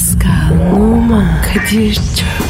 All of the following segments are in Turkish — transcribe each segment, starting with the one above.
Pascal, Oman, Kadir çok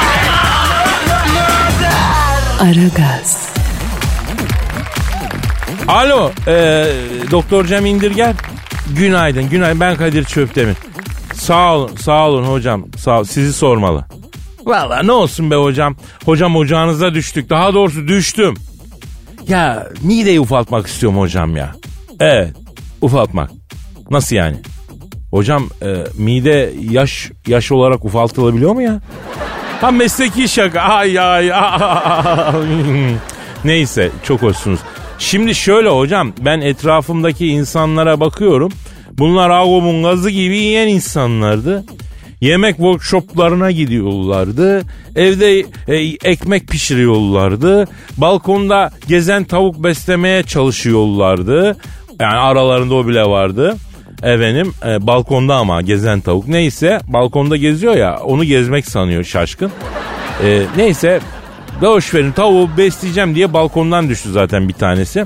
Aragaz, Alo, e, Doktor Cem İndirgen. Günaydın, günaydın. Ben Kadir Çöptemir. Sağ olun, sağ olun hocam. Sağ ol. Sizi sormalı. Valla ne olsun be hocam. Hocam ocağınıza düştük. Daha doğrusu düştüm. Ya mideyi ufaltmak istiyorum hocam ya. Evet, ufaltmak. Nasıl yani? Hocam e, mide yaş yaş olarak ufaltılabiliyor mu ya? Ha mesleki şaka. Ay ay. ay. Neyse çok hoşsunuz. Şimdi şöyle hocam ben etrafımdaki insanlara bakıyorum. Bunlar Agob'un gazı gibi yiyen insanlardı. Yemek workshoplarına gidiyorlardı. Evde e, ekmek pişiriyorlardı. Balkonda gezen tavuk beslemeye çalışıyorlardı. Yani aralarında o bile vardı. Efendim e, balkonda ama gezen tavuk. Neyse balkonda geziyor ya onu gezmek sanıyor şaşkın. E, neyse boş verin tavuğu besleyeceğim diye balkondan düştü zaten bir tanesi.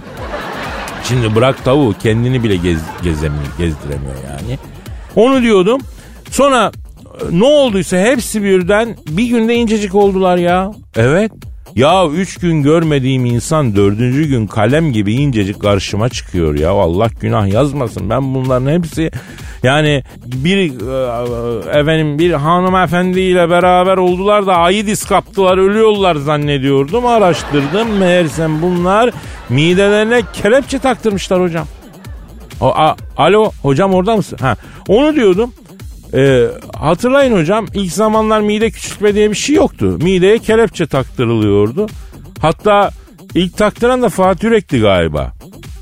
Şimdi bırak tavuğu kendini bile gez, gezemiyor, gezdiremiyor yani. Onu diyordum. Sonra ne olduysa hepsi birden bir günde incecik oldular ya. Evet. Ya üç gün görmediğim insan dördüncü gün kalem gibi incecik karşıma çıkıyor ya. Allah günah yazmasın. Ben bunların hepsi yani bir e, efendim bir hanımefendiyle beraber oldular da ayı kaptılar ölüyorlar zannediyordum. Araştırdım meğersem bunlar midelerine kelepçe taktırmışlar hocam. O, a, alo hocam orada mısın? Ha, onu diyordum. Ee, hatırlayın hocam ilk zamanlar mide küçültme diye bir şey yoktu. Mideye kelepçe taktırılıyordu. Hatta ilk taktıran da Fatih Yürek'ti galiba.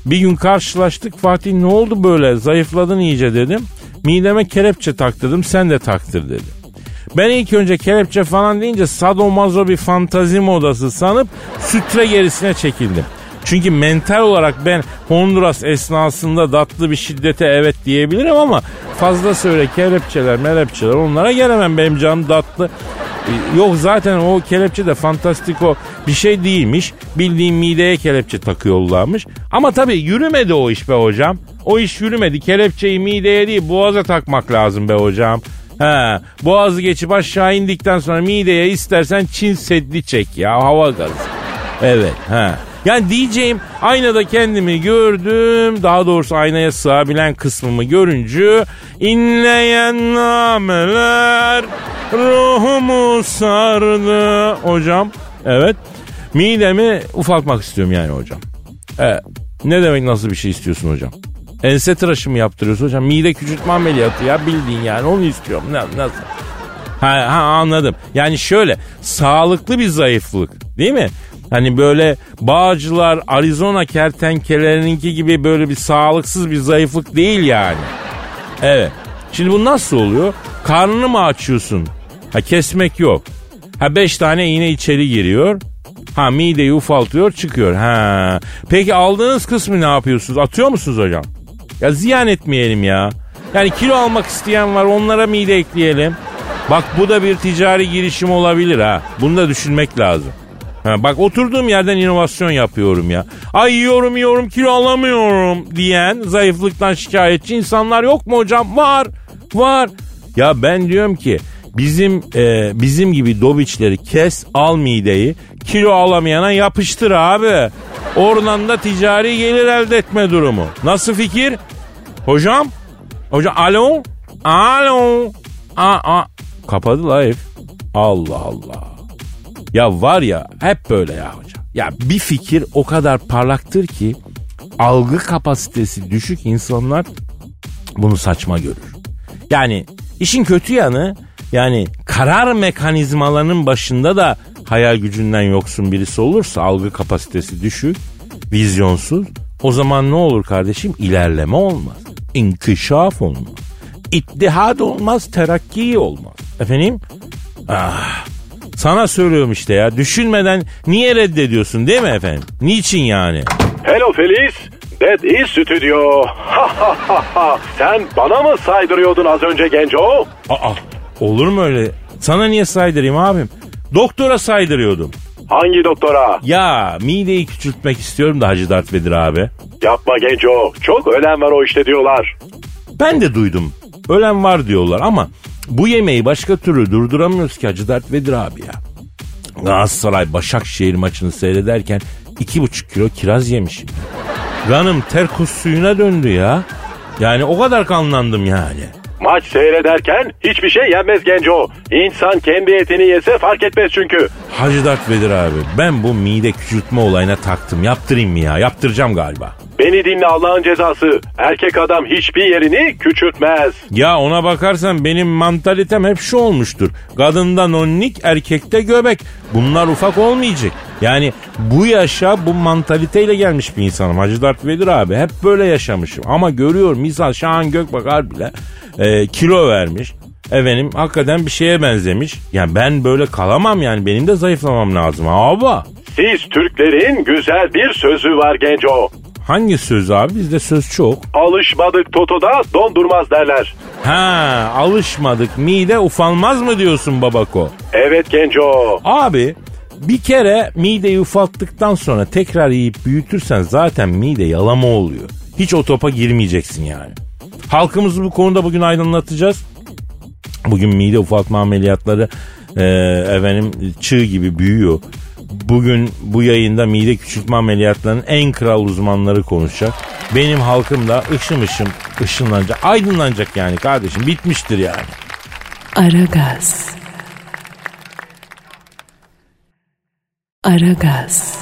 Bir gün karşılaştık Fatih ne oldu böyle zayıfladın iyice dedim. Mideme kelepçe taktırdım sen de taktır dedi. Ben ilk önce kelepçe falan deyince sadomazo bir fantazi modası sanıp sütre gerisine çekildim. Çünkü mental olarak ben Honduras esnasında tatlı bir şiddete evet diyebilirim ama fazla söyle kelepçeler melepçeler onlara gelemem benim canım tatlı. Ee, Yok zaten o kelepçe de fantastiko bir şey değilmiş. Bildiğin mideye kelepçe takıyorlarmış. Ama tabii yürümedi o iş be hocam. O iş yürümedi. Kelepçeyi mideye değil boğaza takmak lazım be hocam. He, boğazı geçip aşağı indikten sonra mideye istersen Çin seddi çek ya hava gazı. Evet he. Yani diyeceğim aynada kendimi gördüm. Daha doğrusu aynaya sığabilen kısmımı görünce inleyen nameler ruhumu sardı. Hocam evet midemi ufaltmak istiyorum yani hocam. Evet. Ne demek nasıl bir şey istiyorsun hocam? Ense tıraşı mı yaptırıyorsun hocam? Mide küçültme ameliyatı ya bildiğin yani onu istiyorum. Nasıl? Ha, ha anladım. Yani şöyle sağlıklı bir zayıflık değil mi? Hani böyle bağcılar Arizona kertenkelerinki gibi böyle bir sağlıksız bir zayıflık değil yani. Evet. Şimdi bu nasıl oluyor? Karnını mı açıyorsun? Ha kesmek yok. Ha beş tane iğne içeri giriyor. Ha mideyi ufaltıyor çıkıyor. Ha. Peki aldığınız kısmı ne yapıyorsunuz? Atıyor musunuz hocam? Ya ziyan etmeyelim ya. Yani kilo almak isteyen var onlara mide ekleyelim. Bak bu da bir ticari girişim olabilir ha. Bunu da düşünmek lazım. Ha, bak oturduğum yerden inovasyon yapıyorum ya. Ay yiyorum yiyorum kilo alamıyorum diyen zayıflıktan şikayetçi insanlar yok mu hocam? Var. Var. Ya ben diyorum ki bizim e, bizim gibi dobiçleri kes al mideyi kilo alamayana yapıştır abi. Oradan da ticari gelir elde etme durumu. Nasıl fikir? Hocam? Hocam alo? Alo? Aa, aa. Kapadı live. Allah Allah. Ya var ya hep böyle ya hocam. Ya bir fikir o kadar parlaktır ki algı kapasitesi düşük insanlar bunu saçma görür. Yani işin kötü yanı yani karar mekanizmalarının başında da hayal gücünden yoksun birisi olursa algı kapasitesi düşük, vizyonsuz o zaman ne olur kardeşim? İlerleme olmaz. İnkişaf olmaz. İttihad olmaz, terakki olmaz. Efendim? Ah, sana söylüyorum işte ya. Düşünmeden niye reddediyorsun değil mi efendim? Niçin yani? Hello Feliz. That is ha. Sen bana mı saydırıyordun az önce genco? Aa, olur mu öyle? Sana niye saydırayım abim? Doktora saydırıyordum. Hangi doktora? Ya mideyi küçültmek istiyorum da Hacı Dert Vedir abi. Yapma genco. Çok önem var o işte diyorlar. Ben de duydum. Ölen var diyorlar ama bu yemeği başka türlü durduramıyoruz ki Hacı Dert Vedir abi ya. Galatasaray Başakşehir maçını seyrederken iki buçuk kilo kiraz yemişim. Kanım terkos suyuna döndü ya. Yani o kadar kanlandım yani. Maç seyrederken hiçbir şey yenmez genco. İnsan kendi etini yese fark etmez çünkü. Hacı Dert Vedir abi ben bu mide küçültme olayına taktım. Yaptırayım mı ya? Yaptıracağım galiba. Beni dinle Allah'ın cezası. Erkek adam hiçbir yerini küçültmez. Ya ona bakarsan benim mantalitem hep şu olmuştur. Kadında nonnik, erkekte göbek. Bunlar ufak olmayacak. Yani bu yaşa bu mantaliteyle gelmiş bir insanım. Hacı Dert Vedir abi hep böyle yaşamışım. Ama görüyorum misal Şahan Gökbakar bile e, kilo vermiş. Efendim hakikaten bir şeye benzemiş. Yani ben böyle kalamam yani benim de zayıflamam lazım abi. Siz Türklerin güzel bir sözü var genco. Hangi söz abi? Bizde söz çok. Alışmadık Toto'da dondurmaz derler. Ha alışmadık mide ufalmaz mı diyorsun babako? Evet genco. Abi bir kere mideyi ufalttıktan sonra tekrar yiyip büyütürsen zaten mide yalama oluyor. Hiç o topa girmeyeceksin yani. Halkımızı bu konuda bugün aydınlatacağız. Bugün mide ufaltma ameliyatları e, efendim çığ gibi büyüyor. Bugün bu yayında mide küçültme ameliyatlarının en kral uzmanları konuşacak. Benim halkım da ışım ışım ışınlanacak, aydınlanacak yani kardeşim. Bitmiştir yani. Aragaz. Aragaz.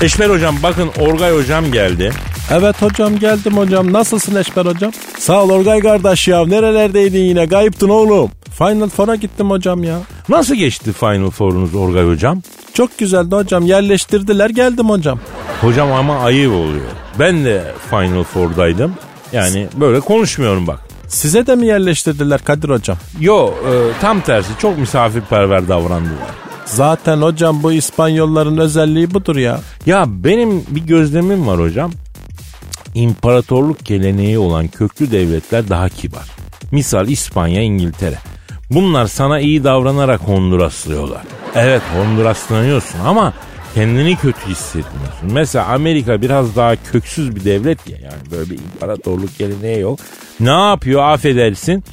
Eşmer hocam bakın Orgay hocam geldi. Evet hocam geldim hocam. Nasılsın Eşber hocam? Sağ ol Orgay kardeş ya. Nerelerdeydin yine? Kayıptın oğlum. Final Four'a gittim hocam ya. Nasıl geçti Final Four'unuz Orgay hocam? Çok güzeldi hocam. Yerleştirdiler geldim hocam. Hocam ama ayıp oluyor. Ben de Final Four'daydım. Yani böyle konuşmuyorum bak. Size de mi yerleştirdiler Kadir hocam? Yo e, tam tersi çok misafirperver davrandılar. Zaten hocam bu İspanyolların özelliği budur ya. Ya benim bir gözlemim var hocam. İmparatorluk geleneği olan köklü devletler daha kibar. Misal İspanya, İngiltere. Bunlar sana iyi davranarak Honduraslıyorlar. Evet Honduraslanıyorsun ama kendini kötü hissetmiyorsun. Mesela Amerika biraz daha köksüz bir devlet ya. Yani böyle bir imparatorluk geleneği yok. Ne yapıyor affedersin?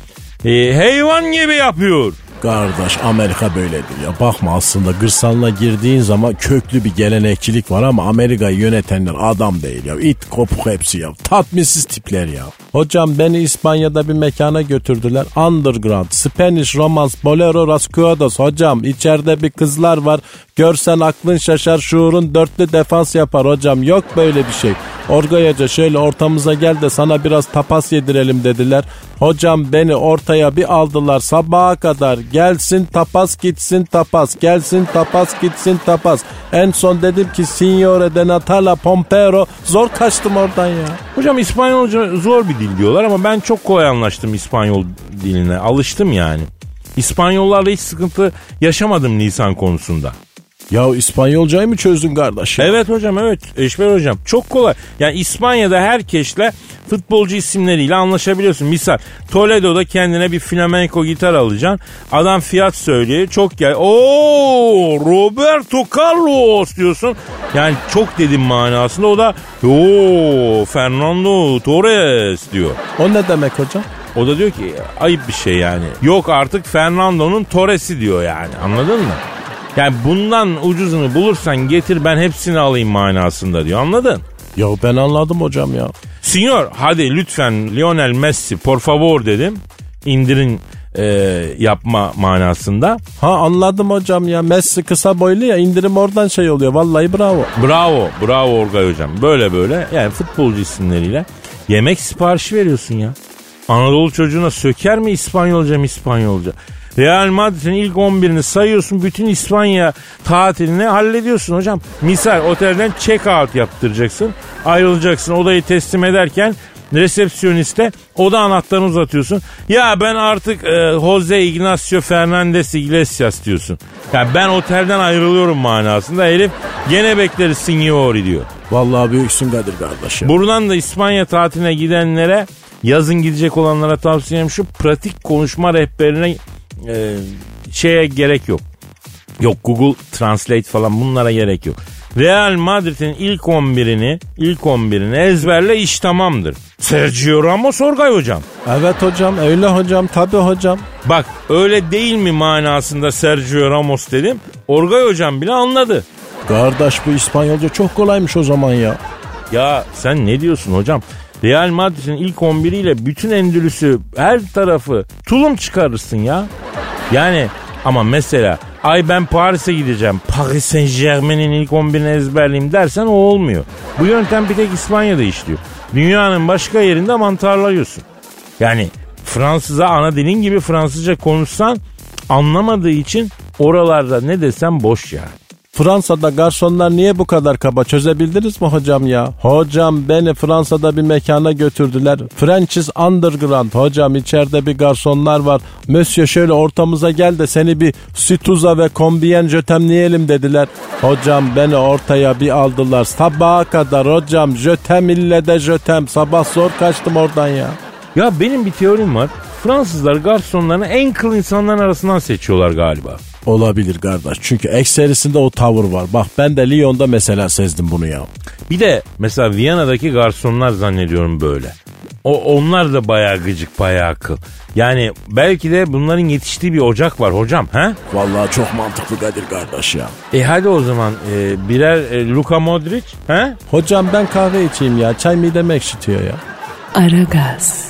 E, hayvan gibi yapıyor. Kardeş Amerika böyledir ya. Bakma aslında kırsalına girdiğin zaman köklü bir gelenekçilik var ama Amerika'yı yönetenler adam değil ya. İt kopuk hepsi ya. Tatminsiz tipler ya. Hocam beni İspanya'da bir mekana götürdüler. Underground, Spanish Romance, Bolero Rascuados. Hocam içeride bir kızlar var. Görsen aklın şaşar şuurun dörtlü defans yapar hocam. Yok böyle bir şey. Orgayaca şöyle ortamıza gel de sana biraz tapas yedirelim dediler. Hocam beni ortaya bir aldılar sabaha kadar. Gelsin tapas gitsin tapas. Gelsin tapas gitsin tapas. En son dedim ki Signore de Natala Pompero. Zor kaçtım oradan ya. Hocam İspanyolca zor bir dil diyorlar ama ben çok kolay anlaştım İspanyol diline. Alıştım yani. İspanyollarla hiç sıkıntı yaşamadım lisan konusunda. Ya İspanyolcayı mı çözdün kardeş? ya? Evet hocam evet Eşber hocam çok kolay. Yani İspanya'da herkesle futbolcu isimleriyle anlaşabiliyorsun. Misal Toledo'da kendine bir flamenco gitar alacaksın. Adam fiyat söylüyor çok gel. Oo Roberto Carlos diyorsun. Yani çok dedim manasında o da Oo Fernando Torres diyor. O ne demek hocam? O da diyor ki ayıp bir şey yani. Yok artık Fernando'nun Torres'i diyor yani anladın mı? Yani bundan ucuzunu bulursan getir ben hepsini alayım manasında diyor anladın? Ya ben anladım hocam ya. Senyor hadi lütfen Lionel Messi por favor dedim. İndirin e, yapma manasında. Ha anladım hocam ya. Messi kısa boylu ya indirim oradan şey oluyor. Vallahi bravo. Bravo bravo Orgay hocam. Böyle böyle yani futbolcu isimleriyle yemek siparişi veriyorsun ya. Anadolu çocuğuna söker mi İspanyolca mı İspanyolca? Real Madrid'in ilk 11'ini sayıyorsun. Bütün İspanya tatilini hallediyorsun hocam. Misal otelden check out yaptıracaksın. Ayrılacaksın odayı teslim ederken resepsiyoniste oda anahtarını uzatıyorsun. Ya ben artık e, Jose Ignacio Fernandez Iglesias diyorsun. Ya ben otelden ayrılıyorum manasında. Herif gene bekleriz signori diyor. Vallahi büyüksün Kadir kardeşim. Buradan da İspanya tatiline gidenlere yazın gidecek olanlara tavsiyem şu pratik konuşma rehberine e, şeye gerek yok. Yok Google Translate falan bunlara gerek yok. Real Madrid'in ilk 11'ini ilk 11'ini ezberle iş tamamdır. Sergio Ramos Orgay hocam. Evet hocam öyle hocam tabi hocam. Bak öyle değil mi manasında Sergio Ramos dedim. Orgay hocam bile anladı. Kardeş bu İspanyolca çok kolaymış o zaman ya. Ya sen ne diyorsun hocam? Real Madrid'in ilk 11'iyle bütün Endülüs'ü her tarafı tulum çıkarırsın ya. Yani ama mesela ay ben Paris'e gideceğim. Paris Saint Germain'in ilk 11'ini ezberleyeyim dersen o olmuyor. Bu yöntem bir tek İspanya'da işliyor. Dünyanın başka yerinde mantarlıyorsun. Yani Fransız'a ana dilin gibi Fransızca konuşsan anlamadığı için oralarda ne desem boş yani. Fransa'da garsonlar niye bu kadar kaba çözebildiniz mi hocam ya? Hocam beni Fransa'da bir mekana götürdüler. French's Underground hocam içeride bir garsonlar var. Monsieur şöyle ortamıza gel de seni bir situza ve kombiyen jötemleyelim dediler. Hocam beni ortaya bir aldılar. Sabaha kadar hocam jötem ille de jötem. Sabah zor kaçtım oradan ya. Ya benim bir teorim var. Fransızlar garsonlarını en kıl insanların arasından seçiyorlar galiba. Olabilir kardeş. Çünkü ekserisinde o tavır var. Bak ben de Lyon'da mesela sezdim bunu ya. Bir de mesela Viyana'daki garsonlar zannediyorum böyle. O onlar da bayağı gıcık, bayağı kıl. Yani belki de bunların yetiştiği bir ocak var hocam, he? Vallahi çok mantıklı Kadir kardeş ya. E hadi o zaman e, birer e, Luka Modric, he? Hocam ben kahve içeyim ya. Çay midemi ekşitiyor ya. Aragaz.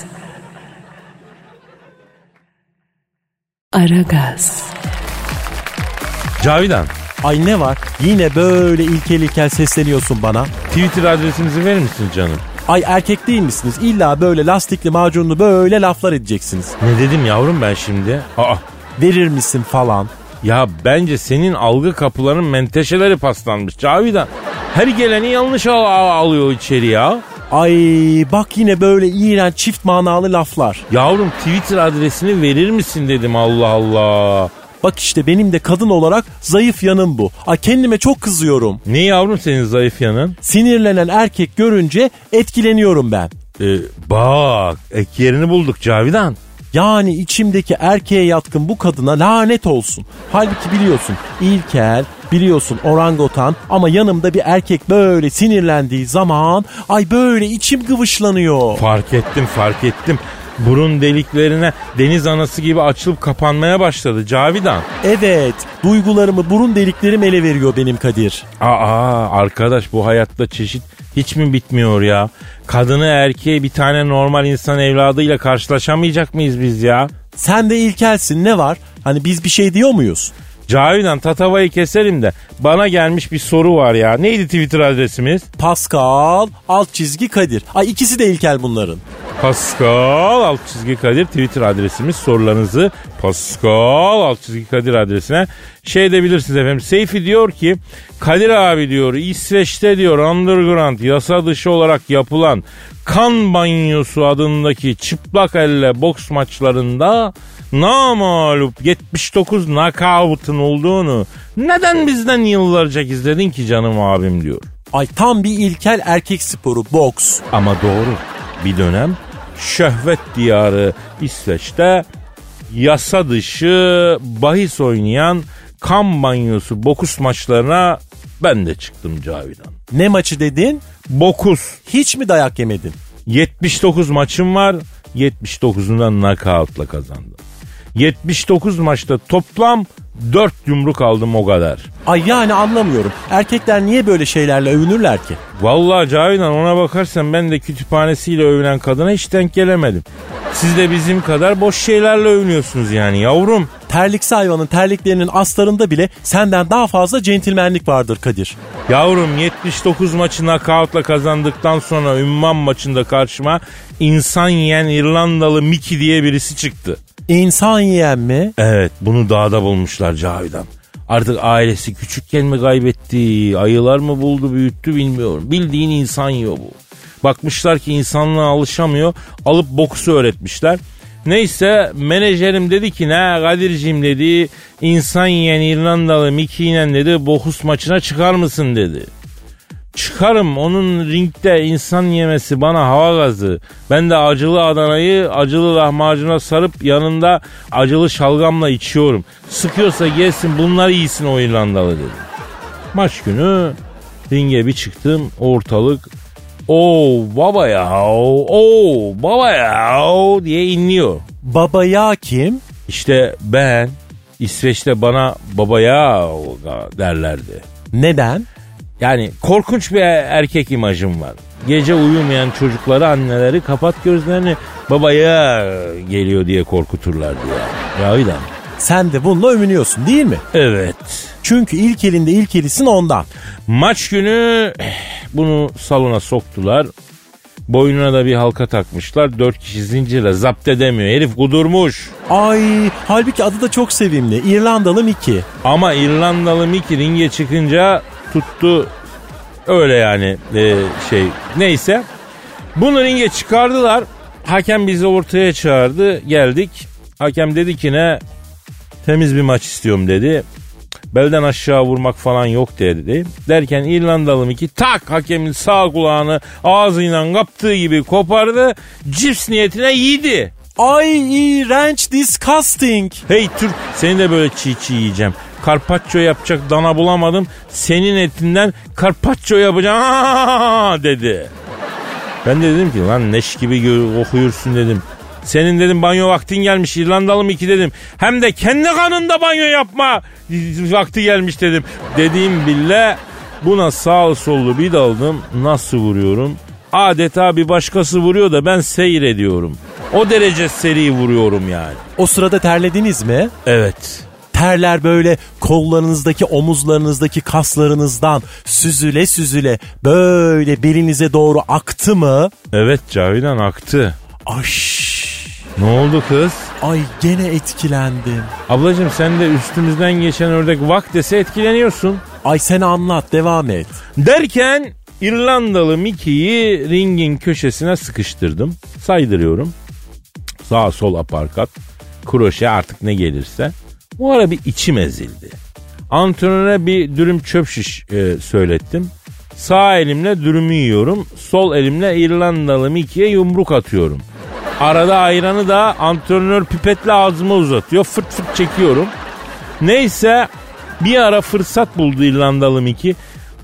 Aragaz. Cavidan, Ay ne var? Yine böyle ilkel ilkel sesleniyorsun bana. Twitter adresinizi verir misiniz canım? Ay erkek değil misiniz? İlla böyle lastikli macunlu böyle laflar edeceksiniz. Ne dedim yavrum ben şimdi? Aa, Verir misin falan. ya bence senin algı kapıların menteşeleri paslanmış Cavidan. Her geleni yanlış al- al- alıyor içeri ya. Ay bak yine böyle iğrenç çift manalı laflar. Yavrum Twitter adresini verir misin dedim Allah Allah. Bak işte benim de kadın olarak zayıf yanım bu. Ay kendime çok kızıyorum. Ne yavrum senin zayıf yanın? Sinirlenen erkek görünce etkileniyorum ben. Ee, bak ek yerini bulduk Cavidan. Yani içimdeki erkeğe yatkın bu kadına lanet olsun. Halbuki biliyorsun ilkel, biliyorsun orangotan ama yanımda bir erkek böyle sinirlendiği zaman ay böyle içim gıvışlanıyor. Fark ettim fark ettim. Burun deliklerine deniz anası gibi açılıp kapanmaya başladı Cavidan. Evet, duygularımı burun deliklerim ele veriyor benim Kadir. Aa arkadaş bu hayatta çeşit hiç mi bitmiyor ya? Kadını erkeği bir tane normal insan evladıyla karşılaşamayacak mıyız biz ya? Sen de ilkelsin ne var? Hani biz bir şey diyor muyuz? Cavidan tatavayı keselim de bana gelmiş bir soru var ya. Neydi Twitter adresimiz? Pascal alt çizgi Kadir. Ay ikisi de ilkel bunların. Pascal alt çizgi Kadir Twitter adresimiz. Sorularınızı Pascal alt çizgi Kadir adresine şey edebilirsiniz efendim. Seyfi diyor ki Kadir abi diyor İsveç'te diyor underground yasa dışı olarak yapılan kan banyosu adındaki çıplak elle boks maçlarında namalup 79 knockout'un olduğunu neden bizden yıllarca gizledin ki canım abim diyor. Ay tam bir ilkel erkek sporu boks. Ama doğru. Bir dönem şöhvet diyarı İsveç'te yasa dışı bahis oynayan kan banyosu bokus maçlarına ben de çıktım Cavidan. Ne maçı dedin? Bokus. Hiç mi dayak yemedin? 79 maçım var. 79'undan knockout'la kazandım. 79 maçta toplam 4 yumruk aldım o kadar. Ay yani anlamıyorum. Erkekler niye böyle şeylerle övünürler ki? Vallahi Cavidan ona bakarsan ben de kütüphanesiyle övünen kadına hiç denk gelemedim. Siz de bizim kadar boş şeylerle övünüyorsunuz yani yavrum. Terliksi hayvanın terliklerinin astarında bile senden daha fazla centilmenlik vardır Kadir. Yavrum 79 maçı knockout'la kazandıktan sonra ünvan maçında karşıma insan yiyen İrlandalı Mickey diye birisi çıktı. İnsan yiyen mi? Evet bunu dağda bulmuşlar Cavidan. Artık ailesi küçükken mi kaybetti, ayılar mı buldu büyüttü bilmiyorum. Bildiğin insan yiyor bu. Bakmışlar ki insanlığa alışamıyor. Alıp boksu öğretmişler. Neyse menajerim dedi ki ne Kadir'cim dedi insan yiyen İrlandalı Mickey ile dedi bokus maçına çıkar mısın dedi. Çıkarım onun ringde insan yemesi bana hava gazı. Ben de acılı Adana'yı acılı lahmacuna sarıp yanında acılı şalgamla içiyorum. Sıkıyorsa gelsin bunlar iyisin o İrlandalı dedi. Maç günü ringe bir çıktım ortalık Oo baba ya, oo baba ya diye inliyor. Baba ya kim? İşte ben İsveç'te bana baba ya derlerdi. Neden? Yani korkunç bir erkek imajım var. Gece uyumayan çocukları anneleri kapat gözlerini babaya geliyor diye korkuturlardı ya. Ya öyle Sen de bununla övünüyorsun değil mi? Evet. Çünkü ilk elinde ilk elisin ondan. Maç günü eh, bunu salona soktular. Boynuna da bir halka takmışlar. Dört kişi zincirle zapt edemiyor. Herif kudurmuş. Ay halbuki adı da çok sevimli. İrlandalı Mickey. Ama İrlandalı Mickey ringe çıkınca tuttu öyle yani e, şey neyse. Bunu ringe çıkardılar. Hakem bizi ortaya çağırdı. Geldik. Hakem dedi ki ne temiz bir maç istiyorum dedi. Belden aşağı vurmak falan yok dedi. Derken İrlandalı Mickey tak hakemin sağ kulağını ağzıyla kaptığı gibi kopardı. Cips niyetine yedi. Ay iğrenç disgusting. Hey Türk seni de böyle çiğ çiğ yiyeceğim. Karpaccio yapacak dana bulamadım. Senin etinden karpaccio yapacağım Aa! dedi. Ben de dedim ki lan neş gibi okuyursun dedim. Senin dedim banyo vaktin gelmiş İrlandalı mı ki dedim. Hem de kendi kanında banyo yapma vakti gelmiş dedim. Dediğim bile buna sağ sollu bir daldım. Nasıl vuruyorum? Adeta bir başkası vuruyor da ben seyrediyorum. O derece seri vuruyorum yani. O sırada terlediniz mi? Evet. Terler böyle kollarınızdaki omuzlarınızdaki kaslarınızdan süzüle süzüle böyle belinize doğru aktı mı? Evet Cavidan aktı. Aş. Ne oldu kız? Ay gene etkilendim. Ablacığım sen de üstümüzden geçen ördek vak dese etkileniyorsun. Ay sen anlat devam et. Derken İrlandalı Mickey'i ringin köşesine sıkıştırdım. Saydırıyorum. Sağ sol aparkat. Kroşe artık ne gelirse. Bu ara bir içim ezildi. Antrenöre bir dürüm çöp şiş e, söylettim. Sağ elimle dürümü yiyorum. Sol elimle İrlandalı Mickey'e yumruk atıyorum. Arada ayranı da antrenör pipetle ağzıma uzatıyor. Fırt fırt çekiyorum. Neyse bir ara fırsat buldu İrlandalı Mickey.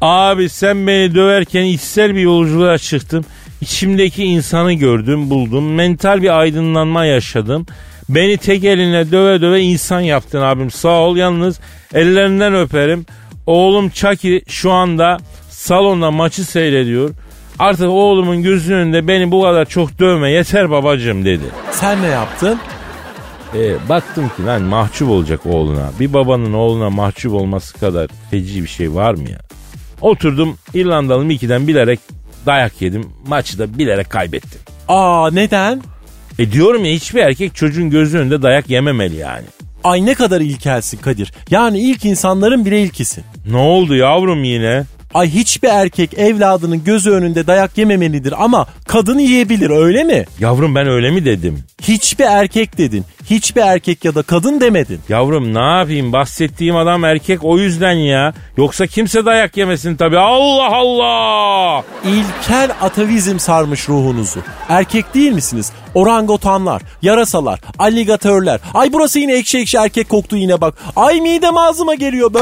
Abi sen beni döverken içsel bir yolculuğa çıktım. İçimdeki insanı gördüm, buldum. Mental bir aydınlanma yaşadım. Beni tek eline döve döve insan yaptın abim. Sağ ol yalnız ellerinden öperim. Oğlum Chucky şu anda salonda maçı seyrediyor. Artık oğlumun gözünün önünde beni bu kadar çok dövme yeter babacığım dedi. Sen ne yaptın? E, baktım ki lan mahcup olacak oğluna. Bir babanın oğluna mahcup olması kadar feci bir şey var mı ya? Oturdum İrlandalı Mickey'den bilerek dayak yedim. Maçı da bilerek kaybettim. Aa neden? E diyorum ya hiçbir erkek çocuğun gözü önünde dayak yememeli yani. Ay ne kadar ilkelsin Kadir. Yani ilk insanların bile ilkisin. Ne oldu yavrum yine? Ay hiçbir erkek evladının gözü önünde dayak yememelidir ama kadın yiyebilir öyle mi? Yavrum ben öyle mi dedim? Hiçbir erkek dedin. Hiçbir erkek ya da kadın demedin. Yavrum ne yapayım bahsettiğim adam erkek o yüzden ya. Yoksa kimse dayak yemesin tabii. Allah Allah! İlkel atavizm sarmış ruhunuzu. Erkek değil misiniz? Orangotanlar, yarasalar, alligatörler. Ay burası yine ekşi ekşi erkek koktu yine bak. Ay midem ağzıma geliyor be.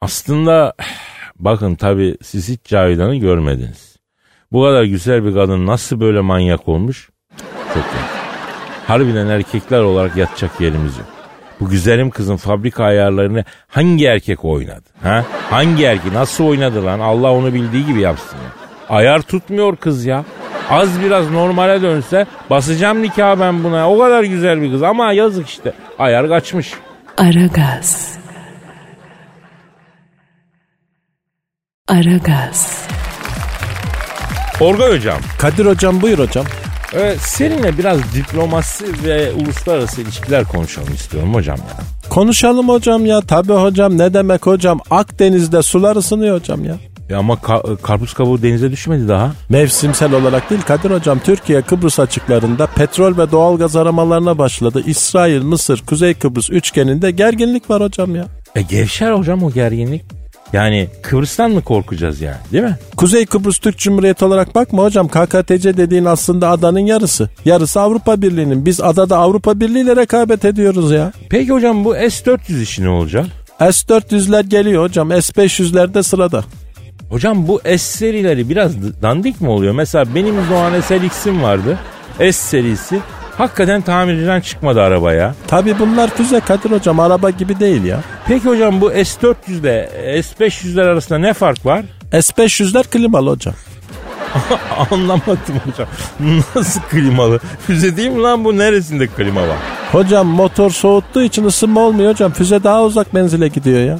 Aslında bakın tabi siz hiç Cavidan'ı görmediniz. Bu kadar güzel bir kadın nasıl böyle manyak olmuş? Çok iyi. Harbiden erkekler olarak yatacak yerimiz yok. Bu güzelim kızın fabrika ayarlarını hangi erkek oynadı? Ha? Hangi erkek? Nasıl oynadı lan? Allah onu bildiği gibi yapsın ya. Ayar tutmuyor kız ya. Az biraz normale dönse basacağım nikah ben buna. O kadar güzel bir kız ama yazık işte. Ayar kaçmış. Aragaz. Aragaz. Orga hocam. Kadir hocam buyur hocam. Ee, seninle biraz diplomasi ve uluslararası ilişkiler konuşalım istiyorum hocam ya. Konuşalım hocam ya. Tabii hocam ne demek hocam. Akdeniz'de sular ısınıyor hocam ya. E ama ka- karpuz kabuğu denize düşmedi daha. Mevsimsel olarak değil Kadir Hocam Türkiye Kıbrıs açıklarında petrol ve doğalgaz aramalarına başladı. İsrail, Mısır, Kuzey Kıbrıs üçgeninde gerginlik var hocam ya. E gevşer hocam o gerginlik. Yani Kıbrıs'tan mı korkacağız yani değil mi? Kuzey Kıbrıs Türk Cumhuriyeti olarak bakma hocam KKTC dediğin aslında adanın yarısı. Yarısı Avrupa Birliği'nin. Biz adada Avrupa Birliği ile rekabet ediyoruz ya. Peki hocam bu S-400 işi ne olacak? S-400'ler geliyor hocam. S-500'ler de sırada. Hocam bu S serileri biraz dandik mi oluyor? Mesela benim Doğan SLX'im vardı. S serisi. Hakikaten tamirciden çıkmadı arabaya. Tabi bunlar füze Kadir hocam araba gibi değil ya. Peki hocam bu S400 ile S500'ler arasında ne fark var? S-500'ler klimalı hocam. Anlamadım hocam. Nasıl klimalı? Füze değil mi lan bu? Neresinde klima var? Hocam motor soğuttuğu için ısınma olmuyor hocam. Füze daha uzak menzile gidiyor ya.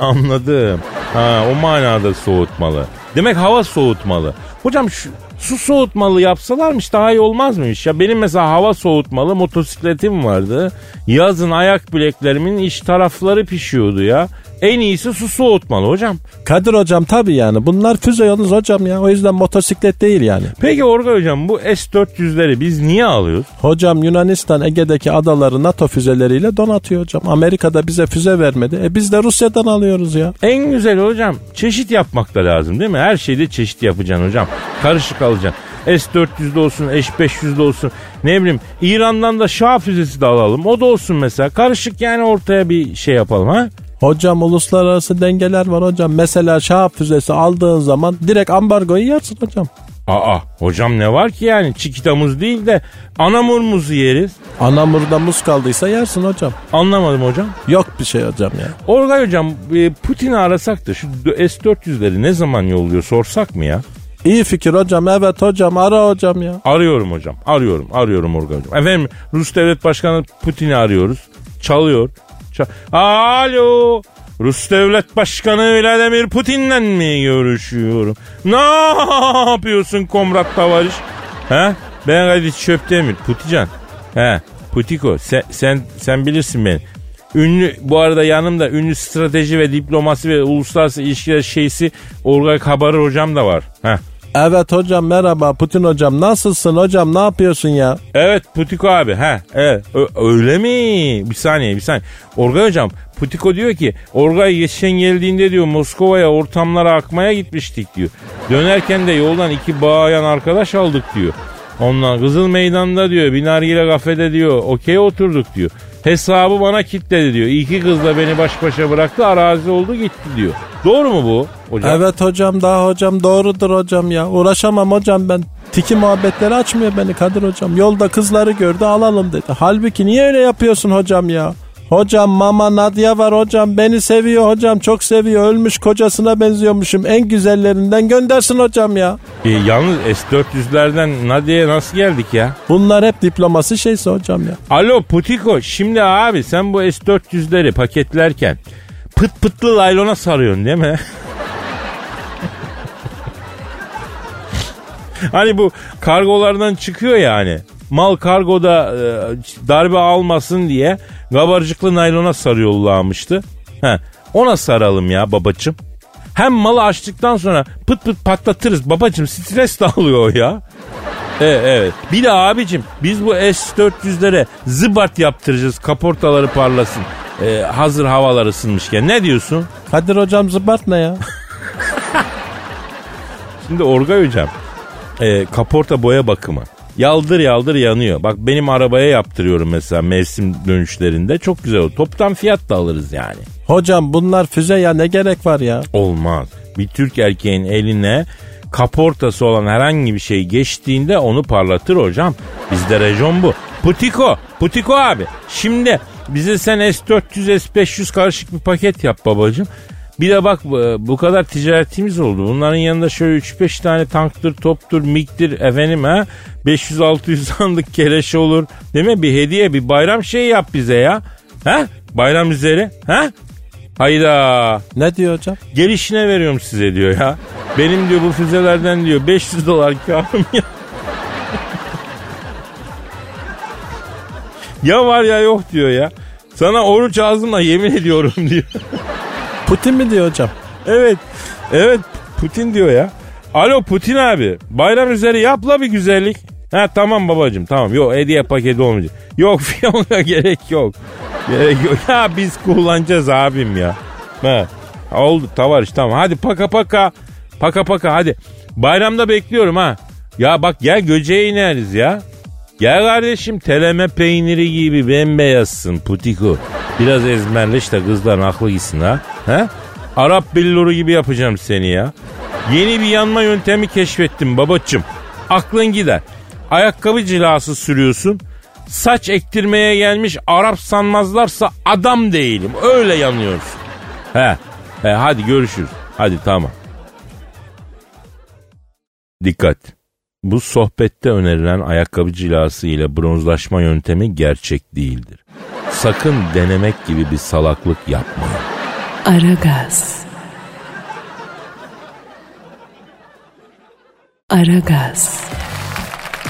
Anladım. Ha, o manada soğutmalı. Demek hava soğutmalı. Hocam şu su soğutmalı yapsalarmış daha iyi olmaz mıymış? Ya benim mesela hava soğutmalı motosikletim vardı. Yazın ayak bileklerimin iç tarafları pişiyordu ya. En iyisi su soğutmalı hocam. Kadir hocam tabi yani. Bunlar füze yalnız hocam ya. O yüzden motosiklet değil yani. Peki Orga hocam bu S-400'leri biz niye alıyoruz? Hocam Yunanistan Ege'deki adaları NATO füzeleriyle donatıyor hocam. Amerika'da bize füze vermedi. E biz de Rusya'dan alıyoruz ya. En güzel hocam çeşit yapmak da lazım değil mi? Her şeyde çeşit yapacaksın hocam. Karışık alacaksın. S-400'de olsun, S-500'de olsun. Ne bileyim İran'dan da Şah füzesi de alalım. O da olsun mesela. Karışık yani ortaya bir şey yapalım ha. Hocam uluslararası dengeler var hocam. Mesela Şahap füzesi aldığın zaman direkt ambargoyu yersin hocam. Aa hocam ne var ki yani çikitamız değil de anamurmuzu yeriz. Anamurda muz kaldıysa yersin hocam. Anlamadım hocam. Yok bir şey hocam ya. Orgay hocam e, Putin'i arasak da şu S-400'leri ne zaman yolluyor sorsak mı ya? İyi fikir hocam evet hocam ara hocam ya. Arıyorum hocam. Arıyorum. Arıyorum Organ hocam. Efendim Rus devlet başkanı Putin'i arıyoruz. Çalıyor. Ça- Alo. Rus devlet başkanı Vladimir Putin'le mi görüşüyorum? Ne yapıyorsun komrat tavarış? He? Ben Kadir Çöptemir. Putican. He. Putiko. Sen, sen, sen bilirsin beni. Ünlü bu arada yanımda ünlü strateji ve diplomasi ve uluslararası ilişkiler şeysi Orgay Kabarır hocam da var. Heh. Evet hocam merhaba Putin hocam nasılsın hocam ne yapıyorsun ya? Evet Putiko abi ha evet Ö- öyle mi? Bir saniye bir saniye. Orgay hocam Putiko diyor ki Orgay geçen geldiğinde diyor Moskova'ya ortamlara akmaya gitmiştik diyor. Dönerken de yoldan iki bayan arkadaş aldık diyor. Ondan Kızıl Meydan'da diyor Binargile kafede diyor okey oturduk diyor. Hesabı bana kitledi diyor. İki kızla beni baş başa bıraktı arazi oldu gitti diyor. Doğru mu bu hocam? Evet hocam daha hocam doğrudur hocam ya. Uğraşamam hocam ben. Tiki muhabbetleri açmıyor beni Kadir hocam. Yolda kızları gördü alalım dedi. Halbuki niye öyle yapıyorsun hocam ya? Hocam mama Nadia var hocam beni seviyor hocam çok seviyor ölmüş kocasına benziyormuşum en güzellerinden göndersin hocam ya. E, yalnız S-400'lerden Nadia'ya nasıl geldik ya? Bunlar hep diplomasi şeysi hocam ya. Alo Putiko şimdi abi sen bu S-400'leri paketlerken pıt pıtlı laylona sarıyorsun değil mi? hani bu kargolardan çıkıyor ya hani. Mal kargoda e, darbe almasın diye kabarcıklı naylona sarıyorlarmıştı. He, ona saralım ya babacım. Hem malı açtıktan sonra pıt pıt patlatırız babacım stres de alıyor ya. Evet, evet. Bir de abicim biz bu S-400'lere zıbart yaptıracağız. Kaportaları parlasın. Ee, hazır havalar ısınmışken. Ne diyorsun? Kadir hocam zıbart ne ya? Şimdi Orgay hocam. e, kaporta boya bakımı. Yaldır yaldır yanıyor. Bak benim arabaya yaptırıyorum mesela mevsim dönüşlerinde. Çok güzel olur. Toptan fiyat da alırız yani. Hocam bunlar füze ya ne gerek var ya? Olmaz. Bir Türk erkeğin eline kaportası olan herhangi bir şey geçtiğinde onu parlatır hocam. Bizde rejon bu. Putiko, Putiko abi. Şimdi bize sen S400, S500 karışık bir paket yap babacığım. Bir de bak bu- kadar ticaretimiz oldu. Bunların yanında şöyle 3-5 tane tanktır, toptur, miktir efendim ha. 500-600 sandık keleşe olur. Değil mi? Bir hediye, bir bayram şeyi yap bize ya. Ha? Bayram üzeri. Ha? Hayda. Ne diyor hocam? Gelişine veriyorum size diyor ya. Benim diyor bu füzelerden diyor 500 dolar karım ya. ya var ya yok diyor ya. Sana oruç ağzımla yemin ediyorum diyor. Putin mi diyor hocam? evet. Evet Putin diyor ya. Alo Putin abi. Bayram üzeri yapla bir güzellik. Ha tamam babacım tamam. Yok hediye paketi olmayacak. Yok fiyonka gerek yok. Gerek yok. Ya biz kullanacağız abim ya. Ha. Oldu tavar tamam. Hadi paka paka. Paka paka hadi. Bayramda bekliyorum ha. Ya bak gel göceğe ineriz ya. Gel kardeşim teleme peyniri gibi bembeyazsın putiko. Biraz ezmerleş de kızların aklı gitsin ha. He? Arap billuru gibi yapacağım seni ya. Yeni bir yanma yöntemi keşfettim babacım. Aklın gider. Ayakkabı cilası sürüyorsun. Saç ektirmeye gelmiş Arap sanmazlarsa adam değilim. Öyle yanıyorsun. He. He hadi görüşürüz. Hadi tamam. Dikkat. Bu sohbette önerilen ayakkabı cilası ile bronzlaşma yöntemi gerçek değildir. Sakın denemek gibi bir salaklık yapmayın. Aragaz. Aragaz.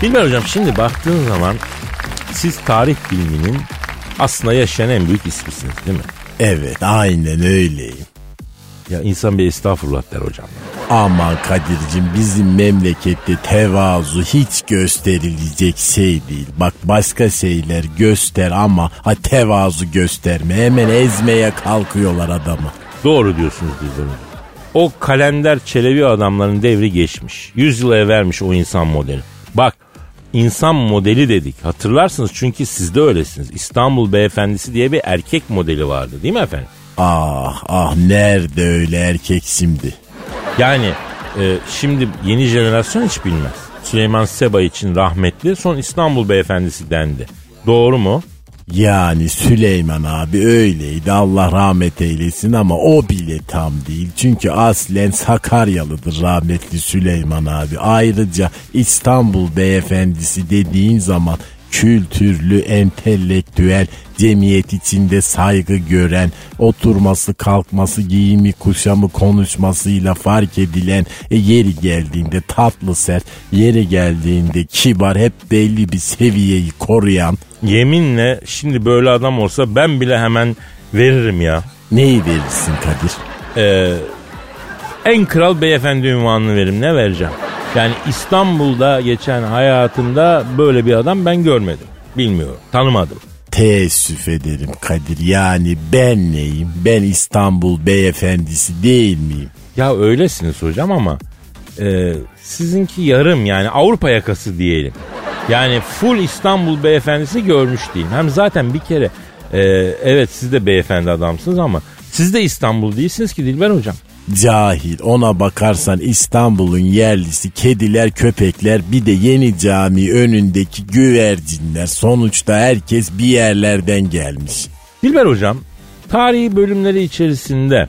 Bilmem hocam şimdi baktığın zaman siz tarih biliminin aslında yaşayan en büyük ismisiniz değil mi? Evet aynen öyleyim. Ya insan bir estağfurullah der hocam. Aman Kadir'cim bizim memlekette tevazu hiç gösterilecek şey değil. Bak başka şeyler göster ama ha tevazu gösterme. Hemen ezmeye kalkıyorlar adamı. Doğru diyorsunuz Dilber. O kalender çelebi adamların devri geçmiş. Yüz yıl evvelmiş o insan modeli. Bak insan modeli dedik. Hatırlarsınız çünkü siz de öylesiniz. İstanbul beyefendisi diye bir erkek modeli vardı değil mi efendim? Ah ah nerede öyle erkek şimdi? Yani e, şimdi yeni jenerasyon hiç bilmez. Süleyman Seba için rahmetli son İstanbul beyefendisi dendi. Doğru mu? Yani Süleyman abi öyleydi Allah rahmet eylesin ama o bile tam değil. Çünkü aslen Sakaryalıdır rahmetli Süleyman abi. Ayrıca İstanbul beyefendisi dediğin zaman kültürlü, entelektüel, cemiyet içinde saygı gören, oturması, kalkması, giyimi, kuşamı, konuşmasıyla fark edilen, e, yeri geldiğinde tatlı sert, yeri geldiğinde kibar, hep belli bir seviyeyi koruyan, Yeminle şimdi böyle adam olsa ben bile hemen veririm ya. neyi verirsin Kadir? Ee, en kral beyefendi ünvanını veririm ne vereceğim? Yani İstanbul'da geçen hayatımda böyle bir adam ben görmedim. Bilmiyorum tanımadım. Teessüf ederim Kadir. Yani ben neyim? Ben İstanbul beyefendisi değil miyim? Ya öylesiniz hocam ama e, sizinki yarım yani Avrupa yakası diyelim. Yani full İstanbul beyefendisi görmüş değil. Hem zaten bir kere e, evet siz de beyefendi adamsınız ama siz de İstanbul değilsiniz ki Dilber hocam. Cahil ona bakarsan İstanbul'un yerlisi kediler köpekler bir de yeni cami önündeki güvercinler sonuçta herkes bir yerlerden gelmiş. Dilber hocam tarihi bölümleri içerisinde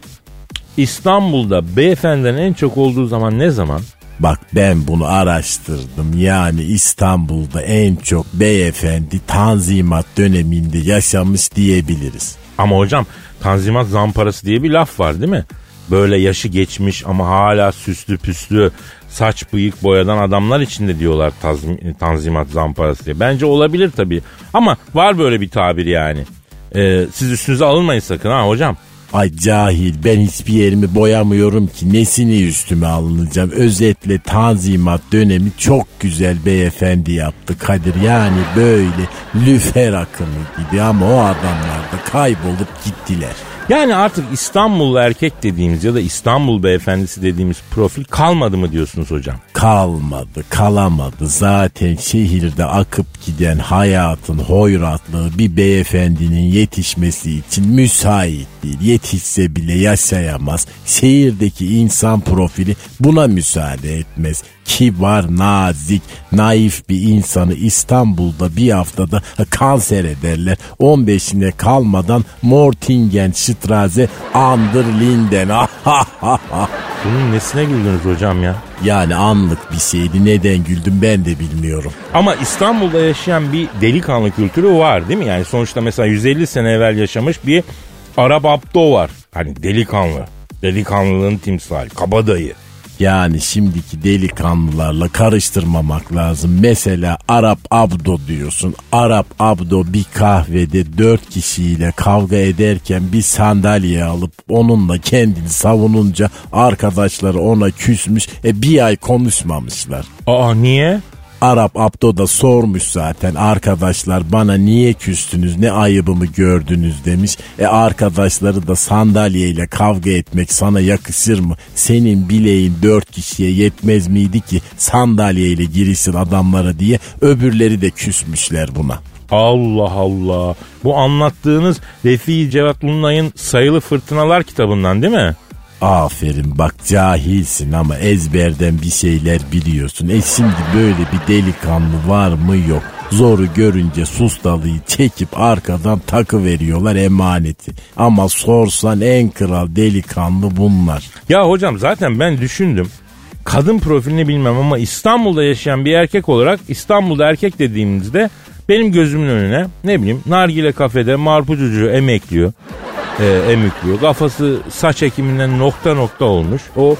İstanbul'da beyefendinin en çok olduğu zaman ne zaman? Bak ben bunu araştırdım yani İstanbul'da en çok beyefendi tanzimat döneminde yaşamış diyebiliriz. Ama hocam tanzimat zamparası diye bir laf var değil mi? Böyle yaşı geçmiş ama hala süslü püslü saç bıyık boyadan adamlar içinde diyorlar tazmi- tanzimat zamparası diye. Bence olabilir tabii ama var böyle bir tabir yani. Ee, siz üstünüze alınmayın sakın ha hocam. Ay cahil ben hiçbir yerimi boyamıyorum ki nesini üstüme alınacağım. Özetle tanzimat dönemi çok güzel beyefendi yaptı Kadir. Yani böyle lüfer akımı gibi ama o adamlar da kaybolup gittiler. Yani artık İstanbullu erkek dediğimiz ya da İstanbul beyefendisi dediğimiz profil kalmadı mı diyorsunuz hocam? Kalmadı, kalamadı. Zaten şehirde akıp giden hayatın hoyratlığı bir beyefendinin yetişmesi için müsait değil. Yetişse bile yaşayamaz. Şehirdeki insan profili buna müsaade etmez. Kibar, nazik, naif bir insanı İstanbul'da bir haftada kanser ederler. 15'ine kalmadan Mortingen, Straße, Anderlinden. Bunun nesine güldünüz hocam ya? Yani anlık bir şeydi. Neden güldüm ben de bilmiyorum. Ama İstanbul'da yaşayan bir delikanlı kültürü var değil mi? Yani sonuçta mesela 150 sene evvel yaşamış bir Arap Abdo var. Hani delikanlı. Delikanlılığın timsali. Kabadayı. Yani şimdiki delikanlılarla karıştırmamak lazım. Mesela Arap Abdo diyorsun. Arap Abdo bir kahvede dört kişiyle kavga ederken bir sandalye alıp onunla kendini savununca arkadaşları ona küsmüş. E bir ay konuşmamışlar. Aa niye? Arap Abdo da sormuş zaten arkadaşlar bana niye küstünüz ne ayıbımı gördünüz demiş. E arkadaşları da sandalyeyle kavga etmek sana yakışır mı? Senin bileğin dört kişiye yetmez miydi ki sandalyeyle girişsin adamlara diye öbürleri de küsmüşler buna. Allah Allah. Bu anlattığınız Refi Cevat Lunay'ın Sayılı Fırtınalar kitabından değil mi? Aferin bak cahilsin ama ezberden bir şeyler biliyorsun. E şimdi böyle bir delikanlı var mı yok. Zoru görünce sustalıyı çekip arkadan takı veriyorlar emaneti. Ama sorsan en kral delikanlı bunlar. Ya hocam zaten ben düşündüm. Kadın profilini bilmem ama İstanbul'da yaşayan bir erkek olarak İstanbul'da erkek dediğimizde benim gözümün önüne ne bileyim nargile kafede marpucucu emekliyor e, emükliyor. Kafası saç ekiminden nokta nokta olmuş. O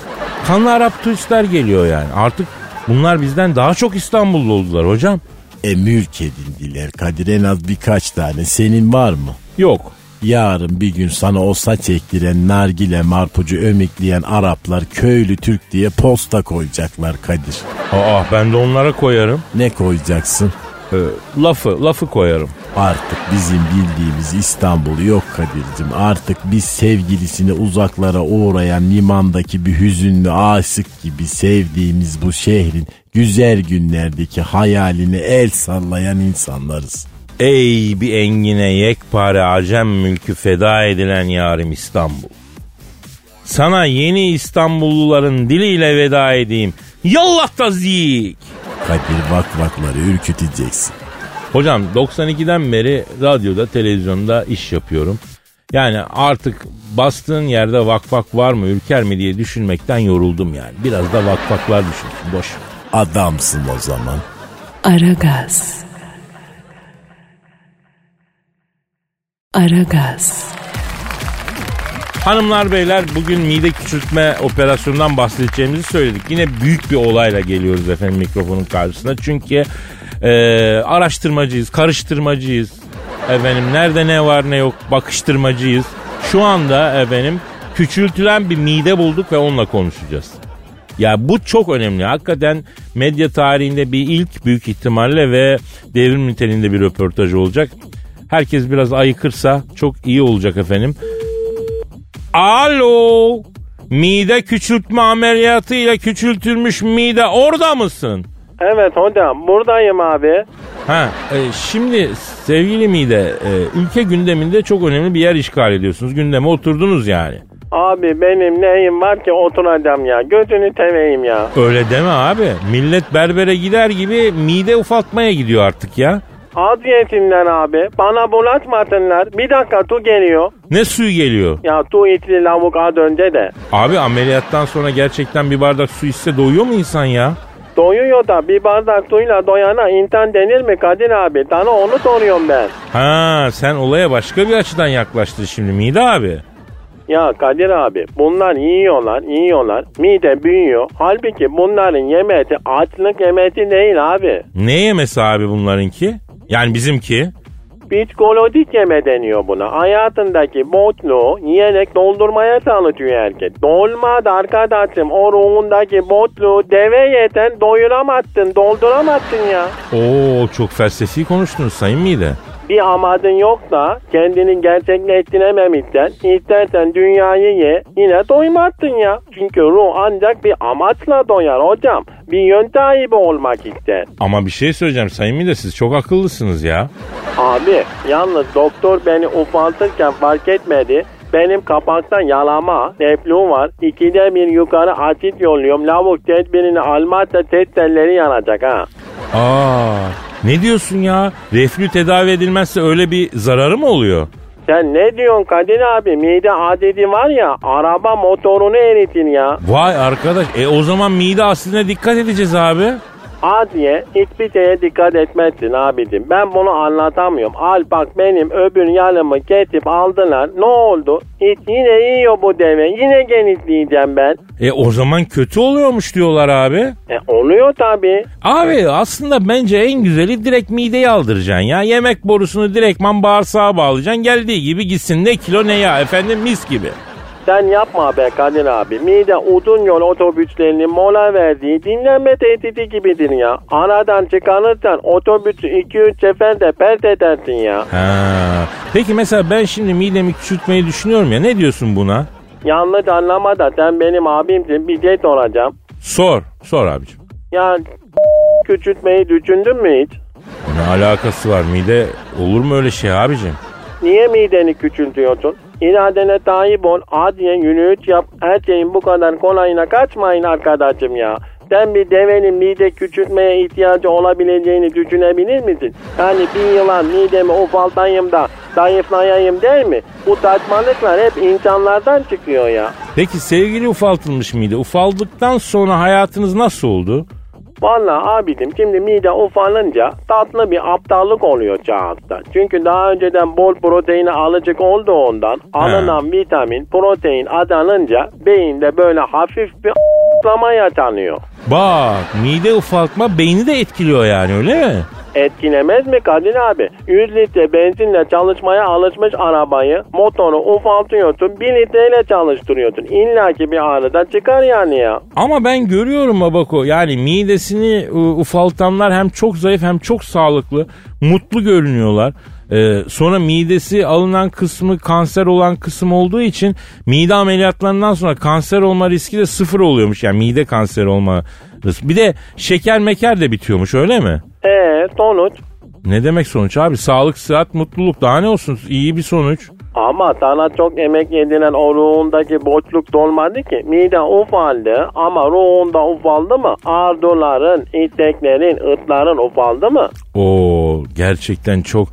kanlı Arap turistler geliyor yani. Artık bunlar bizden daha çok İstanbullu oldular hocam. E mülk edindiler Kadir en az birkaç tane. Senin var mı? Yok. Yarın bir gün sana o saç ektiren, nargile, marpucu ömekleyen Araplar köylü Türk diye posta koyacaklar Kadir. Aa ben de onlara koyarım. Ne koyacaksın? Ee, lafı, lafı koyarım. Artık bizim bildiğimiz İstanbul yok Kadir'cim. Artık biz sevgilisini uzaklara uğrayan limandaki bir hüzünlü aşık gibi sevdiğimiz bu şehrin güzel günlerdeki hayaline el sallayan insanlarız. Ey bir engine yekpare acem mülkü feda edilen yarim İstanbul. Sana yeni İstanbulluların diliyle veda edeyim. Yallah tazik. Kadir vakvakları ürküteceksin. Hocam 92'den beri radyoda, televizyonda iş yapıyorum. Yani artık bastığın yerde vakvak var mı, ürker mi diye düşünmekten yoruldum yani. Biraz da vakvaklar düşünsün, boş. Adamsın o zaman. Aragaz. Aragaz. Hanımlar beyler bugün mide küçültme operasyonundan bahsedeceğimizi söyledik. Yine büyük bir olayla geliyoruz efendim mikrofonun karşısına. Çünkü e, araştırmacıyız, karıştırmacıyız. Efendim nerede ne var ne yok bakıştırmacıyız. Şu anda efendim küçültülen bir mide bulduk ve onunla konuşacağız. Ya bu çok önemli. Hakikaten medya tarihinde bir ilk büyük ihtimalle ve devrim niteliğinde bir röportaj olacak. Herkes biraz ayıkırsa çok iyi olacak efendim. Alo. Mide küçültme ameliyatı ile küçültülmüş mide orada mısın? Evet hocam buradayım abi. Ha, e, şimdi sevgili mide, e, ülke gündeminde çok önemli bir yer işgal ediyorsunuz. Gündeme oturdunuz yani. Abi benim neyim var ki oturacağım ya. Gözünü seveyim ya. Öyle deme abi. Millet berbere gider gibi mide ufaltmaya gidiyor artık ya. Yesinler abi. Bana bulaşmasınlar. Bir dakika tu geliyor. Ne suyu geliyor? Ya tu itli lavuk az önce de. Abi ameliyattan sonra gerçekten bir bardak su içse doyuyor mu insan ya? Doyuyor da bir bardak suyla doyana insan denir mi Kadir abi? Sana onu soruyorum ben. Ha sen olaya başka bir açıdan yaklaştın şimdi Mide abi. Ya Kadir abi bunlar yiyorlar yiyorlar mide büyüyor. Halbuki bunların yemeti açlık yemeti değil abi. Ne yemesi abi bunlarınki? Yani bizimki. Psikolojik yeme deniyor buna. Hayatındaki boşluğu yiyerek doldurmaya çalışıyor herkes. Dolmadı arkadaşım. O ruhundaki boşluğu deve yeten doyuramazsın, dolduramazsın ya. Oo çok felsefi konuştunuz sayın Mide. Bir amadın yok da kendini gerçekleştirememişsen istersen dünyayı ye yine doymazsın ya. Çünkü ruh ancak bir amaçla doyar hocam. Bir yön sahibi olmak ister. Ama bir şey söyleyeceğim sayın Mide siz çok akıllısınız ya. Abi yalnız doktor beni ufaltırken fark etmedi. Benim kapakta yalama, reflü var. İkide bir yukarı asit yolluyorum. Lavuk tedbirini almazsa test telleri yanacak ha. Aa ne diyorsun ya? Reflü tedavi edilmezse öyle bir zararı mı oluyor? Sen ne diyorsun Kadir abi? Mide adedi var ya araba motorunu eritin ya. Vay arkadaş e o zaman mide asline dikkat edeceğiz abi. Adiye hiçbir şeye dikkat etmezsin abicim. Ben bunu anlatamıyorum. Al bak benim öbür yanımı kesip aldılar. Ne oldu? Hiç yine yiyor bu deve. Yine genişleyeceğim ben. E o zaman kötü oluyormuş diyorlar abi. E oluyor tabii. Abi aslında bence en güzeli direkt mideyi aldıracaksın ya. Yemek borusunu direktman bağırsağa bağlayacaksın. Geldiği gibi gitsin ne kilo ne ya efendim mis gibi. Sen yapma be Kadir abi. Mide uzun yol otobüslerinin mola verdiği dinlenme tehdidi gibidir ya. Aradan çıkarırsan otobüsü 2-3 seferde pert edersin ya. Ha. Peki mesela ben şimdi midemi küçültmeyi düşünüyorum ya ne diyorsun buna? Yanlış anlama da sen benim abimsin bir şey soracağım. Sor, sor abicim. Ya küçültmeyi düşündün mü hiç? Ne alakası var mide olur mu öyle şey abicim? Niye mideni küçültüyorsun? İradene sahip ol, adiye yürüyüş yap. Her şeyin bu kadar kolayına kaçmayın arkadaşım ya. Sen bir devenin mide küçültmeye ihtiyacı olabileceğini düşünebilir misin? Yani bir yılan midemi ufaltayım da zayıflayayım der mi? Bu saçmalıklar hep insanlardan çıkıyor ya. Peki sevgili ufaltılmış mide ufaldıktan sonra hayatınız nasıl oldu? Vallahi abicim şimdi mide ufalınca tatlı bir aptallık oluyor çağızda. Çünkü daha önceden bol proteine alıcık olduğundan alınan vitamin protein azalınca beyinde böyle hafif bir a**lama yaşanıyor. Bak mide ufaltma beyni de etkiliyor yani öyle mi? Etkilemez mi Kadir abi? 100 litre benzinle çalışmaya alışmış arabayı motoru ufaltıyorsun 1 litreyle çalıştırıyorsun. İlla ki bir anıda çıkar yani ya. Ama ben görüyorum Babako yani midesini e, ufaltanlar hem çok zayıf hem çok sağlıklı, mutlu görünüyorlar. Ee, sonra midesi alınan kısmı kanser olan kısım olduğu için mide ameliyatlarından sonra kanser olma riski de sıfır oluyormuş. Yani mide kanseri olma riski. Bir de şeker meker de bitiyormuş öyle mi? Eee sonuç? Ne demek sonuç abi? Sağlık, sıhhat, mutluluk daha ne olsun? İyi bir sonuç. Ama sana çok emek yediren o ruhundaki boşluk dolmadı ki. Mide ufaldı ama ruhunda ufaldı mı? Arduların, isteklerin, ıtların ufaldı mı? Oo gerçekten çok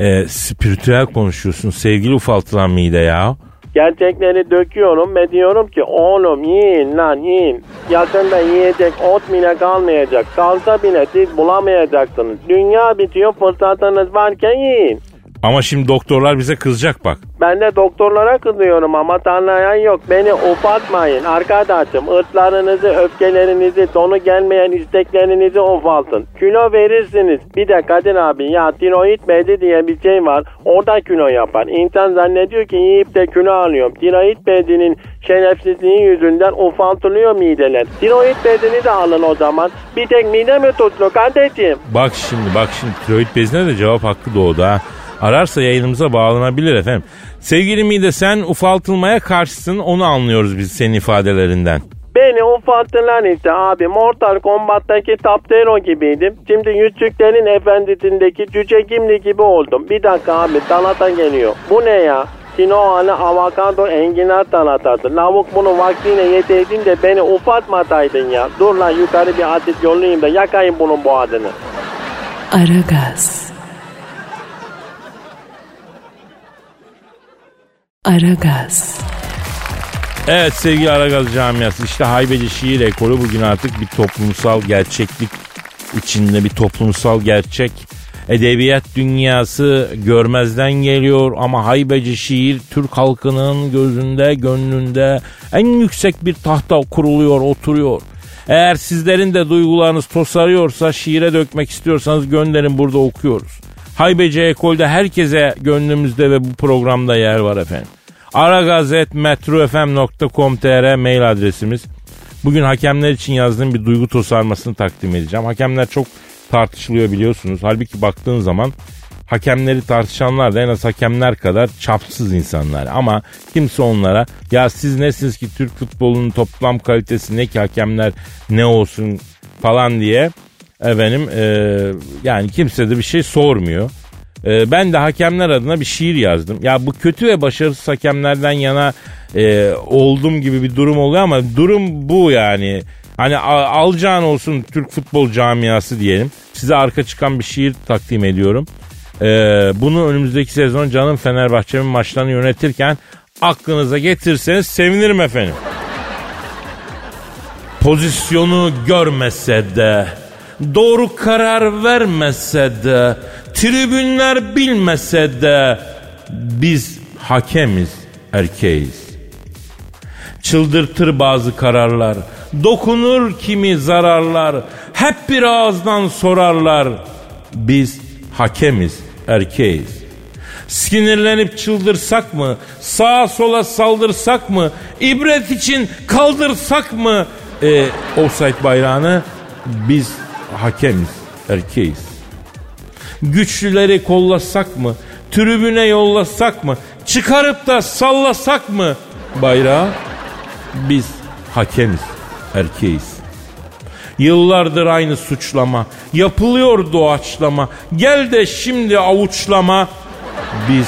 e, spiritüel konuşuyorsun sevgili ufaltılan mide ya. Gerçekleri döküyorum ve diyorum ki oğlum yiyin lan yiyin. Yakında yiyecek ot bile kalmayacak. Kalsa bile siz bulamayacaksınız. Dünya bitiyor fırsatınız varken yiyin. Ama şimdi doktorlar bize kızacak bak. Ben de doktorlara kızıyorum ama tanıyan yok. Beni ufaltmayın arkadaşım. Irtlarınızı, öfkelerinizi, sonu gelmeyen isteklerinizi ufaltın. Kilo verirsiniz. Bir de Kadir abi ya tiroid bezi diye bir şey var. Orada kilo yapar. İnsan zannediyor ki yiyip de kilo alıyorum. Tiroid bezinin şerefsizliği yüzünden ufaltılıyor mideler. Tiroid bezini de alın o zaman. Bir tek mide mi tutlu kardeşim? Bak şimdi bak şimdi tiroid bezine de cevap hakkı doğdu ha. Ararsa yayınımıza bağlanabilir efendim. Sevgili Mide sen ufaltılmaya karşısın onu anlıyoruz biz senin ifadelerinden. Beni ufalttılar işte abi. Mortal Kombat'taki Taptero gibiydim. Şimdi Yüzüklerin Efendisi'ndeki Cüce Gimli gibi oldum. Bir dakika abi salata geliyor. Bu ne ya? Kinoalı avokado enginar salatası. Lavuk bunu vaktiyle yeteydin de beni ufaltmataydın ya. Dur lan yukarı bir asit yollayayım da yakayım bunun boğazını. Aragaz. Aragaz. Evet sevgili Aragaz camiası işte haybeci şiir ekolü bugün artık bir toplumsal gerçeklik içinde bir toplumsal gerçek. Edebiyat dünyası görmezden geliyor ama haybeci şiir Türk halkının gözünde gönlünde en yüksek bir tahta kuruluyor oturuyor. Eğer sizlerin de duygularınız tosarıyorsa şiire dökmek istiyorsanız gönderin burada okuyoruz. Haybeci ekolde herkese gönlümüzde ve bu programda yer var efendim. aragazet.metrofm.com.tr mail adresimiz. Bugün hakemler için yazdığım bir duygu tosarmasını takdim edeceğim. Hakemler çok tartışılıyor biliyorsunuz. Halbuki baktığın zaman hakemleri tartışanlar da en az hakemler kadar çapsız insanlar. Ama kimse onlara ya siz nesiniz ki Türk futbolunun toplam kalitesi ne ki hakemler ne olsun falan diye efendim e, yani kimse de bir şey sormuyor. E, ben de hakemler adına bir şiir yazdım. Ya bu kötü ve başarısız hakemlerden yana e, oldum gibi bir durum oluyor ama durum bu yani. Hani alacağın olsun Türk futbol camiası diyelim. Size arka çıkan bir şiir takdim ediyorum. E, bunu önümüzdeki sezon canım Fenerbahçe'nin maçlarını yönetirken aklınıza getirseniz sevinirim efendim. Pozisyonu görmese de doğru karar vermese de, tribünler bilmese de biz hakemiz, erkeğiz. Çıldırtır bazı kararlar, dokunur kimi zararlar, hep bir ağızdan sorarlar. Biz hakemiz, erkeğiz. Sinirlenip çıldırsak mı? Sağa sola saldırsak mı? İbret için kaldırsak mı? E, offside bayrağını biz hakemiz, erkeğiz. Güçlüleri kollasak mı? Tribüne yollasak mı? Çıkarıp da sallasak mı bayrağı? Biz hakemiz, erkeğiz. Yıllardır aynı suçlama. Yapılıyor doğaçlama. Gel de şimdi avuçlama. Biz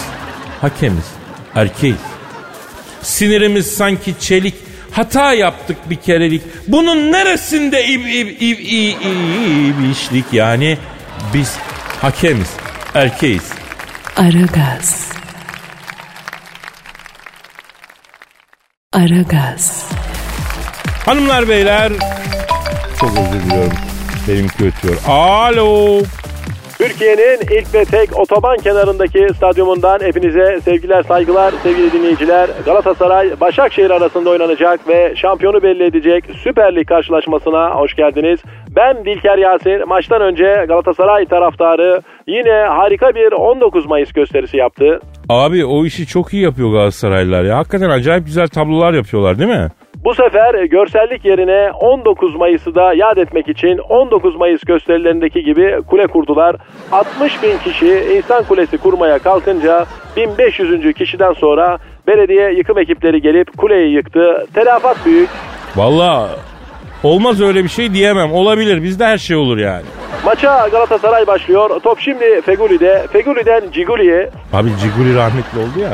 hakemiz, erkeğiz. Sinirimiz sanki çelik. Hata yaptık bir kerelik. Bunun neresinde ib, ib, ib, ib, ib, işlik yani? Biz hakemiz, erkeğiz. Aragaz. Aragaz. Hanımlar beyler çok özür diliyorum. Benimki ötüyor. Alo. Türkiye'nin ilk ve tek otoban kenarındaki stadyumundan hepinize sevgiler saygılar sevgili dinleyiciler. Galatasaray Başakşehir arasında oynanacak ve şampiyonu belli edecek Süper Lig karşılaşmasına hoş geldiniz. Ben Dilker Yasin. Maçtan önce Galatasaray taraftarı yine harika bir 19 Mayıs gösterisi yaptı. Abi o işi çok iyi yapıyor Galatasaraylılar ya. Hakikaten acayip güzel tablolar yapıyorlar değil mi? Bu sefer görsellik yerine 19 Mayıs'ı da yad etmek için 19 Mayıs gösterilerindeki gibi kule kurdular. 60 bin kişi insan kulesi kurmaya kalkınca 1500. kişiden sonra belediye yıkım ekipleri gelip kuleyi yıktı. Telafat büyük. Valla olmaz öyle bir şey diyemem. Olabilir bizde her şey olur yani. Maça Galatasaray başlıyor. Top şimdi Feguli'de. Feguli'den Ciguli'ye. Abi Ciguli rahmetli oldu ya.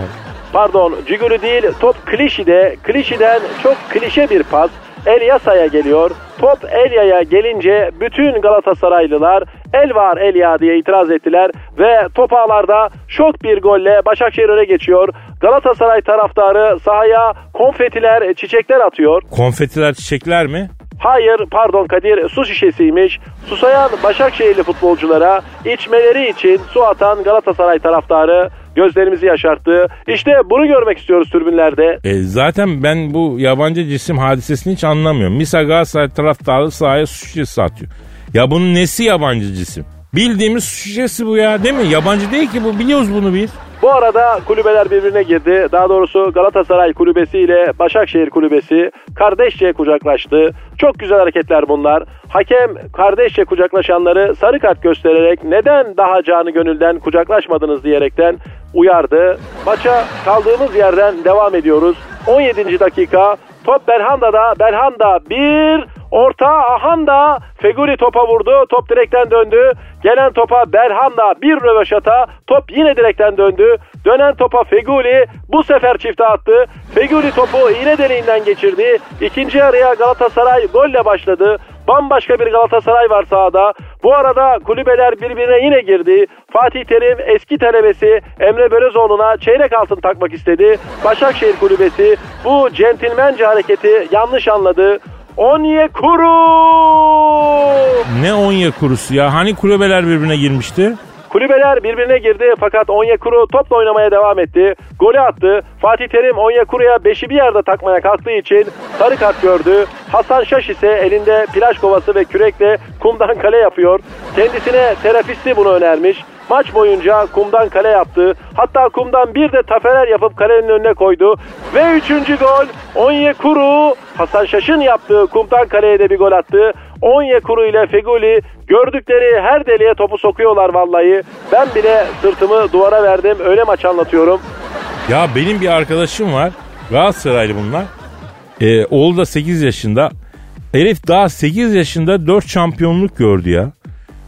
Pardon Ciguli değil top Klişi'de. Klişi'den çok klişe bir pas. Elyasa'ya geliyor. Top Elya'ya gelince bütün Galatasaraylılar el var Elya diye itiraz ettiler ve top ağlarda şok bir golle Başakşehir öne geçiyor. Galatasaray taraftarı sahaya konfetiler, çiçekler atıyor. Konfetiler çiçekler mi? Hayır pardon Kadir su şişesiymiş. Susayan Başakşehirli futbolculara içmeleri için su atan Galatasaray taraftarı gözlerimizi yaşarttı. İşte bunu görmek istiyoruz tribünlerde. E, zaten ben bu yabancı cisim hadisesini hiç anlamıyorum. Misal Galatasaray taraftarı sahaya su şişesi atıyor. Ya bunun nesi yabancı cisim? Bildiğimiz şişesi bu ya değil mi? Yabancı değil ki bu biliyoruz bunu biz. Bu arada kulübeler birbirine girdi. Daha doğrusu Galatasaray kulübesi ile Başakşehir kulübesi kardeşçe kucaklaştı. Çok güzel hareketler bunlar. Hakem kardeşçe kucaklaşanları sarı kart göstererek neden daha canı gönülden kucaklaşmadınız diyerekten uyardı. Maça kaldığımız yerden devam ediyoruz. 17. dakika top Berhanda'da. Berhanda bir orta Ahanda Feguli topa vurdu. Top direkten döndü. Gelen topa Berhanda bir röveşata. Top yine direkten döndü. Dönen topa Feguli bu sefer çifte attı. Feguli topu iğne deliğinden geçirdi. İkinci yarıya Galatasaray golle başladı. Bambaşka bir Galatasaray var sahada. Bu arada kulübeler birbirine yine girdi. Fatih Terim eski talebesi Emre Belözoğlu'na çeyrek altın takmak istedi. Başakşehir kulübesi bu centilmence hareketi yanlış anladı. Onyekuru! Ne Onya kurusu ya? Hani kulübeler birbirine girmişti? Kulübeler birbirine girdi fakat Onyekuru topla oynamaya devam etti. Golü attı. Fatih Terim Onyekuru'ya beşi bir yerde takmaya kalktığı için sarı kart gördü. Hasan Şaş ise elinde plaj kovası ve kürekle kumdan kale yapıyor. Kendisine terapisti bunu önermiş. Maç boyunca kumdan kale yaptı. Hatta kumdan bir de taferel yapıp kalenin önüne koydu. Ve üçüncü gol Onyekuru Hasan Şaş'ın yaptığı kumdan kaleye de bir gol attı. Onyekuru ile Feguli gördükleri her deliğe topu sokuyorlar vallahi. Ben bile sırtımı duvara verdim öyle maç anlatıyorum. Ya benim bir arkadaşım var. Galatasaraylı bunlar. Ee, oğlu da 8 yaşında. Herif daha 8 yaşında 4 şampiyonluk gördü ya.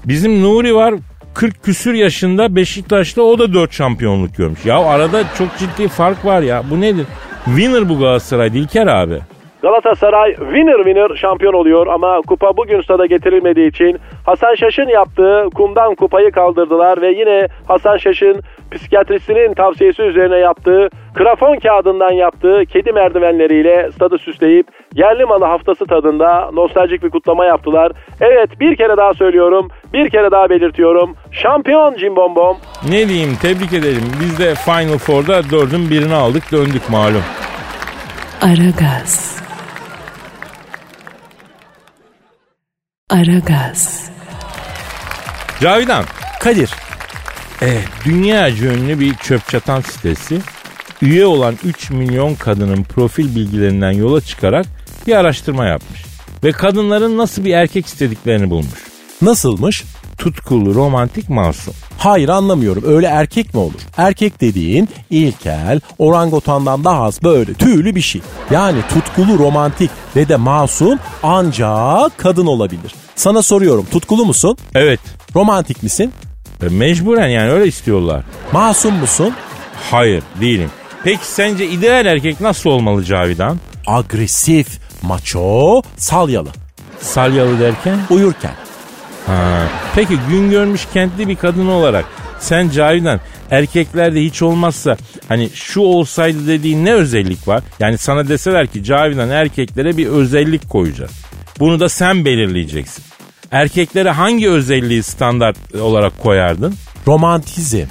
Bizim Nuri var 40 küsür yaşında Beşiktaş'ta o da 4 şampiyonluk görmüş. Ya arada çok ciddi fark var ya. Bu nedir? Winner bu Galatasaray Dilker abi. Galatasaray winner winner şampiyon oluyor ama kupa bugün stada getirilmediği için Hasan Şaş'ın yaptığı kumdan kupayı kaldırdılar ve yine Hasan Şaş'ın psikiyatrisinin tavsiyesi üzerine yaptığı krafon kağıdından yaptığı kedi merdivenleriyle stadı süsleyip yerli malı haftası tadında nostaljik bir kutlama yaptılar. Evet bir kere daha söylüyorum, bir kere daha belirtiyorum. Şampiyon Cimbombom. Ne diyeyim tebrik edelim. Biz de Final Four'da dördün birini aldık döndük malum. Aragaz. Aragaz. Cavidan. Kadir. Eh, dünya ünlü bir çöp çatan sitesi üye olan 3 milyon kadının profil bilgilerinden yola çıkarak bir araştırma yapmış. Ve kadınların nasıl bir erkek istediklerini bulmuş. Nasılmış? Tutkulu, romantik, masum. Hayır anlamıyorum. Öyle erkek mi olur? Erkek dediğin ilkel, orangotandan daha az böyle tüylü bir şey. Yani tutkulu, romantik ve de masum ancak kadın olabilir. Sana soruyorum tutkulu musun? Evet, Romantik misin? e, mecburen yani öyle istiyorlar. Masum musun? Hayır, değilim. Peki sence ideal erkek nasıl olmalı Cavidan? Agresif, maço, salyalı. Salyalı derken? Uyurken. Ha. Peki gün görmüş kentli bir kadın olarak sen Cavidan erkeklerde hiç olmazsa hani şu olsaydı dediğin ne özellik var? Yani sana deseler ki Cavidan erkeklere bir özellik koyacağız. Bunu da sen belirleyeceksin. Erkeklere hangi özelliği standart olarak koyardın? Romantizm.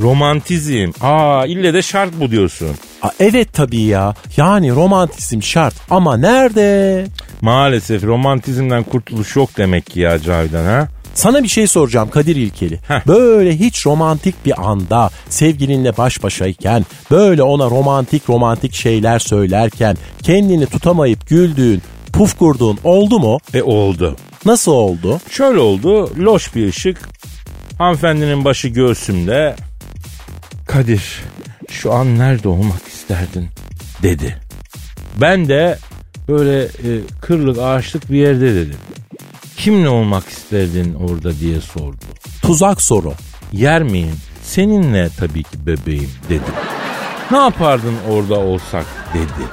Romantizm. Aa ille de şart bu diyorsun. Aa, evet tabii ya. Yani romantizm şart ama nerede? Maalesef romantizmden kurtuluş yok demek ki ya Cavidan ha? Sana bir şey soracağım Kadir İlkeli. Heh. Böyle hiç romantik bir anda sevgilinle baş başayken böyle ona romantik romantik şeyler söylerken kendini tutamayıp güldüğün, puf kurduğun oldu mu? E oldu. Nasıl oldu? Şöyle oldu. Loş bir ışık. Hanımefendinin başı göğsümde. Kadir şu an nerede olmak isterdin dedi. Ben de böyle e, kırlık ağaçlık bir yerde dedim. Kimle olmak isterdin orada diye sordu. Tuzak soru. Yer miyim? Seninle tabii ki bebeğim dedim. Ne yapardın orada olsak dedi.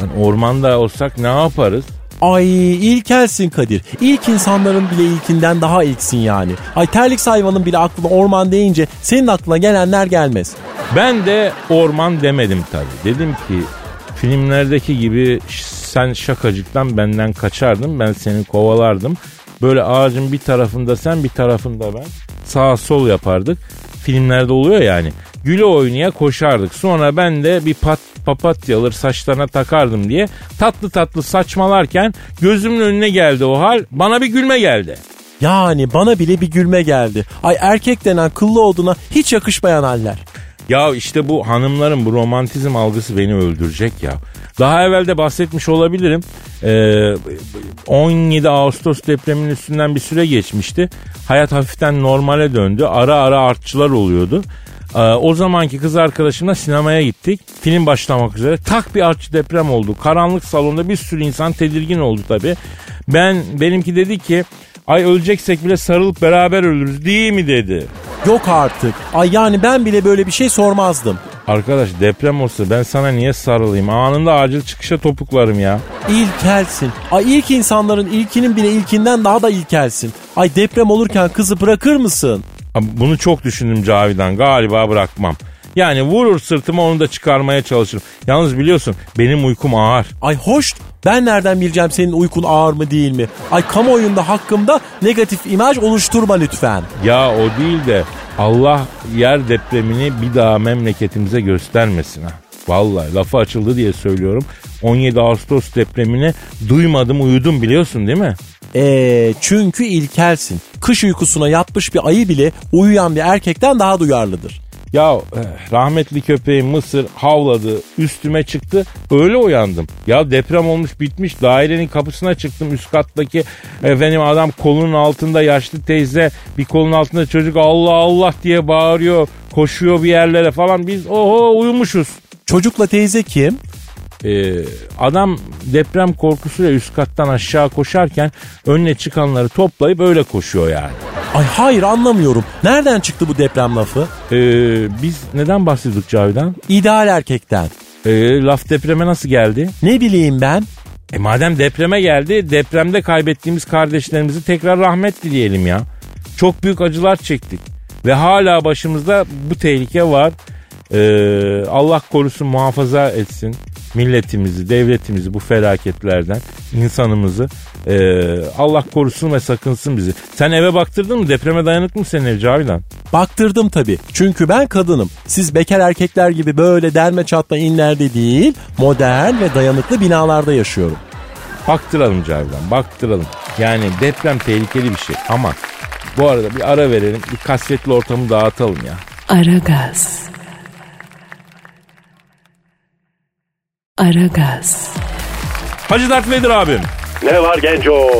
Yani ormanda olsak ne yaparız? Ay ilkelsin Kadir. İlk insanların bile ilkinden daha ilksin yani. Ay terlik hayvanın bile aklına orman deyince senin aklına gelenler gelmez. Ben de orman demedim tabii. Dedim ki filmlerdeki gibi sen şakacıktan benden kaçardın ben seni kovalardım. Böyle ağacın bir tarafında sen bir tarafında ben sağ sol yapardık. Filmlerde oluyor yani. Güle oynaya koşardık. Sonra ben de bir pat, papatya alır saçlarına takardım diye tatlı tatlı saçmalarken gözümün önüne geldi o hal. Bana bir gülme geldi. Yani bana bile bir gülme geldi. Ay erkek denen kıllı olduğuna hiç yakışmayan haller. Ya işte bu hanımların bu romantizm algısı beni öldürecek ya. Daha evvel de bahsetmiş olabilirim. Ee, 17 Ağustos depreminin üstünden bir süre geçmişti. Hayat hafiften normale döndü. Ara ara artçılar oluyordu. Ee, o zamanki kız arkadaşımla sinemaya gittik. Film başlamak üzere. Tak bir artçı deprem oldu. Karanlık salonda bir sürü insan tedirgin oldu tabii. Ben benimki dedi ki ay öleceksek bile sarılıp beraber ölürüz değil mi dedi. Yok artık. Ay yani ben bile böyle bir şey sormazdım. Arkadaş deprem olsa ben sana niye sarılayım? Anında acil çıkışa topuklarım ya. İlkelsin. Ay ilk insanların ilkinin bile ilkinden daha da ilkelsin. Ay deprem olurken kızı bırakır mısın? Bunu çok düşündüm Cavidan galiba bırakmam. Yani vurur sırtıma onu da çıkarmaya çalışırım. Yalnız biliyorsun benim uykum ağır. Ay hoş. Ben nereden bileceğim senin uykun ağır mı değil mi? Ay kamuoyunda hakkımda negatif imaj oluşturma lütfen. Ya o değil de Allah yer depremini bir daha memleketimize göstermesin ha. Vallahi lafı açıldı diye söylüyorum. 17 Ağustos depremini duymadım uyudum biliyorsun değil mi? Eee çünkü ilkelsin. Kış uykusuna yatmış bir ayı bile uyuyan bir erkekten daha duyarlıdır. Ya eh, rahmetli köpeğim Mısır havladı üstüme çıktı öyle uyandım. Ya deprem olmuş bitmiş dairenin kapısına çıktım üst kattaki efendim adam kolunun altında yaşlı teyze bir kolun altında çocuk Allah Allah diye bağırıyor koşuyor bir yerlere falan biz oho uyumuşuz. Çocukla teyze kim? Ee, adam deprem korkusuyla üst kattan aşağı koşarken önüne çıkanları toplayıp öyle koşuyor yani. Ay hayır anlamıyorum. Nereden çıktı bu deprem lafı? Ee, biz neden bahsediyorduk Cavidan? İdeal erkekten. Ee, laf depreme nasıl geldi? Ne bileyim ben? E madem depreme geldi depremde kaybettiğimiz kardeşlerimizi tekrar rahmet dileyelim ya. Çok büyük acılar çektik ve hala başımızda bu tehlike var. Ee, Allah korusun muhafaza etsin milletimizi, devletimizi bu felaketlerden, insanımızı. Ee, Allah korusun ve sakınsın bizi. Sen eve baktırdın mı? Depreme dayanıklı mı senin ev Cavidan? Baktırdım tabii. Çünkü ben kadınım. Siz bekar erkekler gibi böyle derme çatma inlerde değil, modern ve dayanıklı binalarda yaşıyorum. Baktıralım Cavidan, baktıralım. Yani deprem tehlikeli bir şey ama bu arada bir ara verelim, bir kasvetli ortamı dağıtalım ya. Aragaz. Aragaz. Hacı Dert Vedir abim. Ne var genco?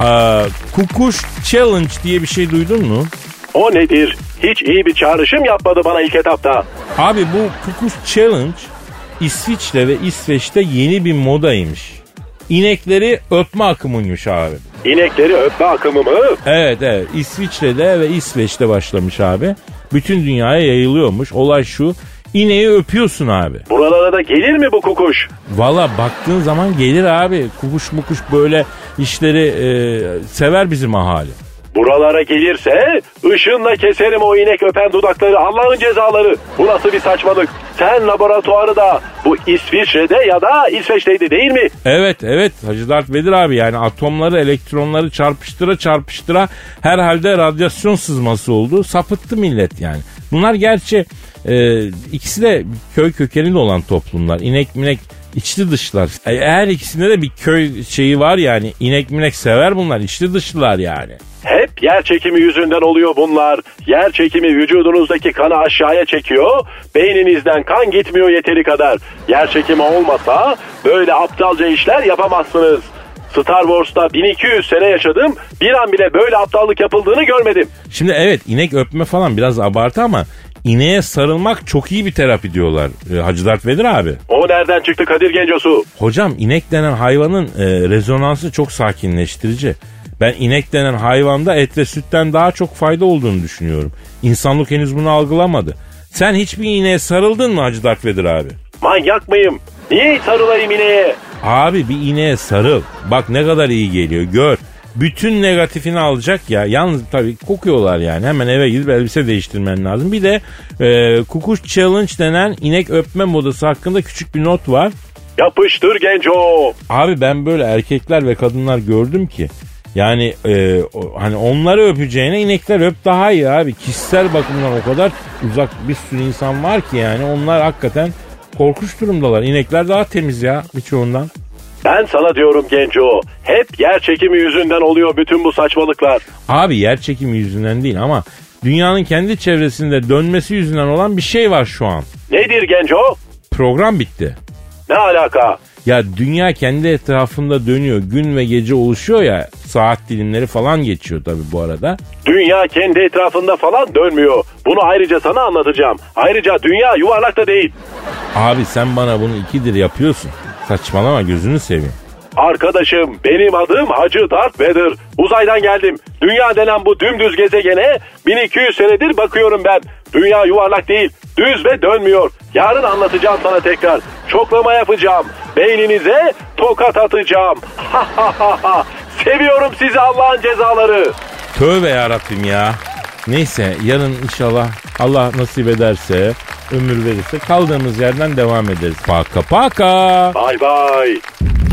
Aa, kukuş Challenge diye bir şey duydun mu? O nedir? Hiç iyi bir çağrışım yapmadı bana ilk etapta. Abi bu Kukuş Challenge İsviçre ve İsveç'te yeni bir modaymış. İnekleri öpme akımıymış abi. İnekleri öpme akımı mı? Evet evet İsviçre'de ve İsveç'te başlamış abi. Bütün dünyaya yayılıyormuş. Olay şu ineği öpüyorsun abi. Buralara da gelir mi bu kukuş? Valla baktığın zaman gelir abi. Kukuş mukuş böyle işleri e, sever bizim ahali. Buralara gelirse ışınla keserim o inek öpen dudakları Allah'ın cezaları. Bu nasıl bir saçmalık? Sen laboratuvarı da bu İsviçre'de ya da İsveç'teydi değil mi? Evet evet Hacı Dert Vedir abi yani atomları elektronları çarpıştıra çarpıştıra herhalde radyasyon sızması oldu. Sapıttı millet yani. Bunlar gerçi e, ikisi de köy kökenli olan toplumlar. İnek minek içli dışlar. Eğer ikisinde de bir köy şeyi var yani inek minek sever bunlar içli dışlılar yani. Hep yer çekimi yüzünden oluyor bunlar. Yer çekimi vücudunuzdaki kanı aşağıya çekiyor. Beyninizden kan gitmiyor yeteri kadar. Yer çekimi olmasa böyle aptalca işler yapamazsınız. Star Wars'ta 1200 sene yaşadım. Bir an bile böyle aptallık yapıldığını görmedim. Şimdi evet inek öpme falan biraz abartı ama ineğe sarılmak çok iyi bir terapi diyorlar e, Hacı Dert Vedir abi. O nereden çıktı Kadir Gencosu? Hocam inek denen hayvanın e, rezonansı çok sakinleştirici. Ben inek denen hayvanda et ve sütten daha çok fayda olduğunu düşünüyorum. İnsanlık henüz bunu algılamadı. Sen hiçbir ineğe sarıldın mı Hacı Dert Vedir abi? Manyak mıyım? Niye sarılayım ineğe? Abi bir ineğe sarıl. Bak ne kadar iyi geliyor gör. Bütün negatifini alacak ya. Yalnız tabii kokuyorlar yani. Hemen eve gidip elbise değiştirmen lazım. Bir de e, kukuş challenge denen inek öpme modası hakkında küçük bir not var. Yapıştır Genco. Abi ben böyle erkekler ve kadınlar gördüm ki yani e, hani onları öpeceğine inekler öp daha iyi abi. Kişisel bakımdan o kadar uzak bir sürü insan var ki yani onlar hakikaten korkunç durumdalar. İnekler daha temiz ya birçoğundan. Ben sana diyorum Genco. Hep yer çekimi yüzünden oluyor bütün bu saçmalıklar. Abi yer çekimi yüzünden değil ama dünyanın kendi çevresinde dönmesi yüzünden olan bir şey var şu an. Nedir Genco? Program bitti. Ne alaka? Ya dünya kendi etrafında dönüyor. Gün ve gece oluşuyor ya. Saat dilimleri falan geçiyor tabii bu arada. Dünya kendi etrafında falan dönmüyor. Bunu ayrıca sana anlatacağım. Ayrıca dünya yuvarlak da değil. Abi sen bana bunu ikidir yapıyorsun. Saçmalama gözünü seveyim. Arkadaşım benim adım Hacı Darth Vader. Uzaydan geldim. Dünya denen bu dümdüz gezegene 1200 senedir bakıyorum ben. Dünya yuvarlak değil, düz ve dönmüyor. Yarın anlatacağım sana tekrar. Çoklama yapacağım. Beyninize tokat atacağım. Seviyorum sizi Allah'ın cezaları. Tövbe yarabbim ya. Neyse yarın inşallah Allah nasip ederse ömür verirse kaldığımız yerden devam ederiz. Paka paka. Bay bay.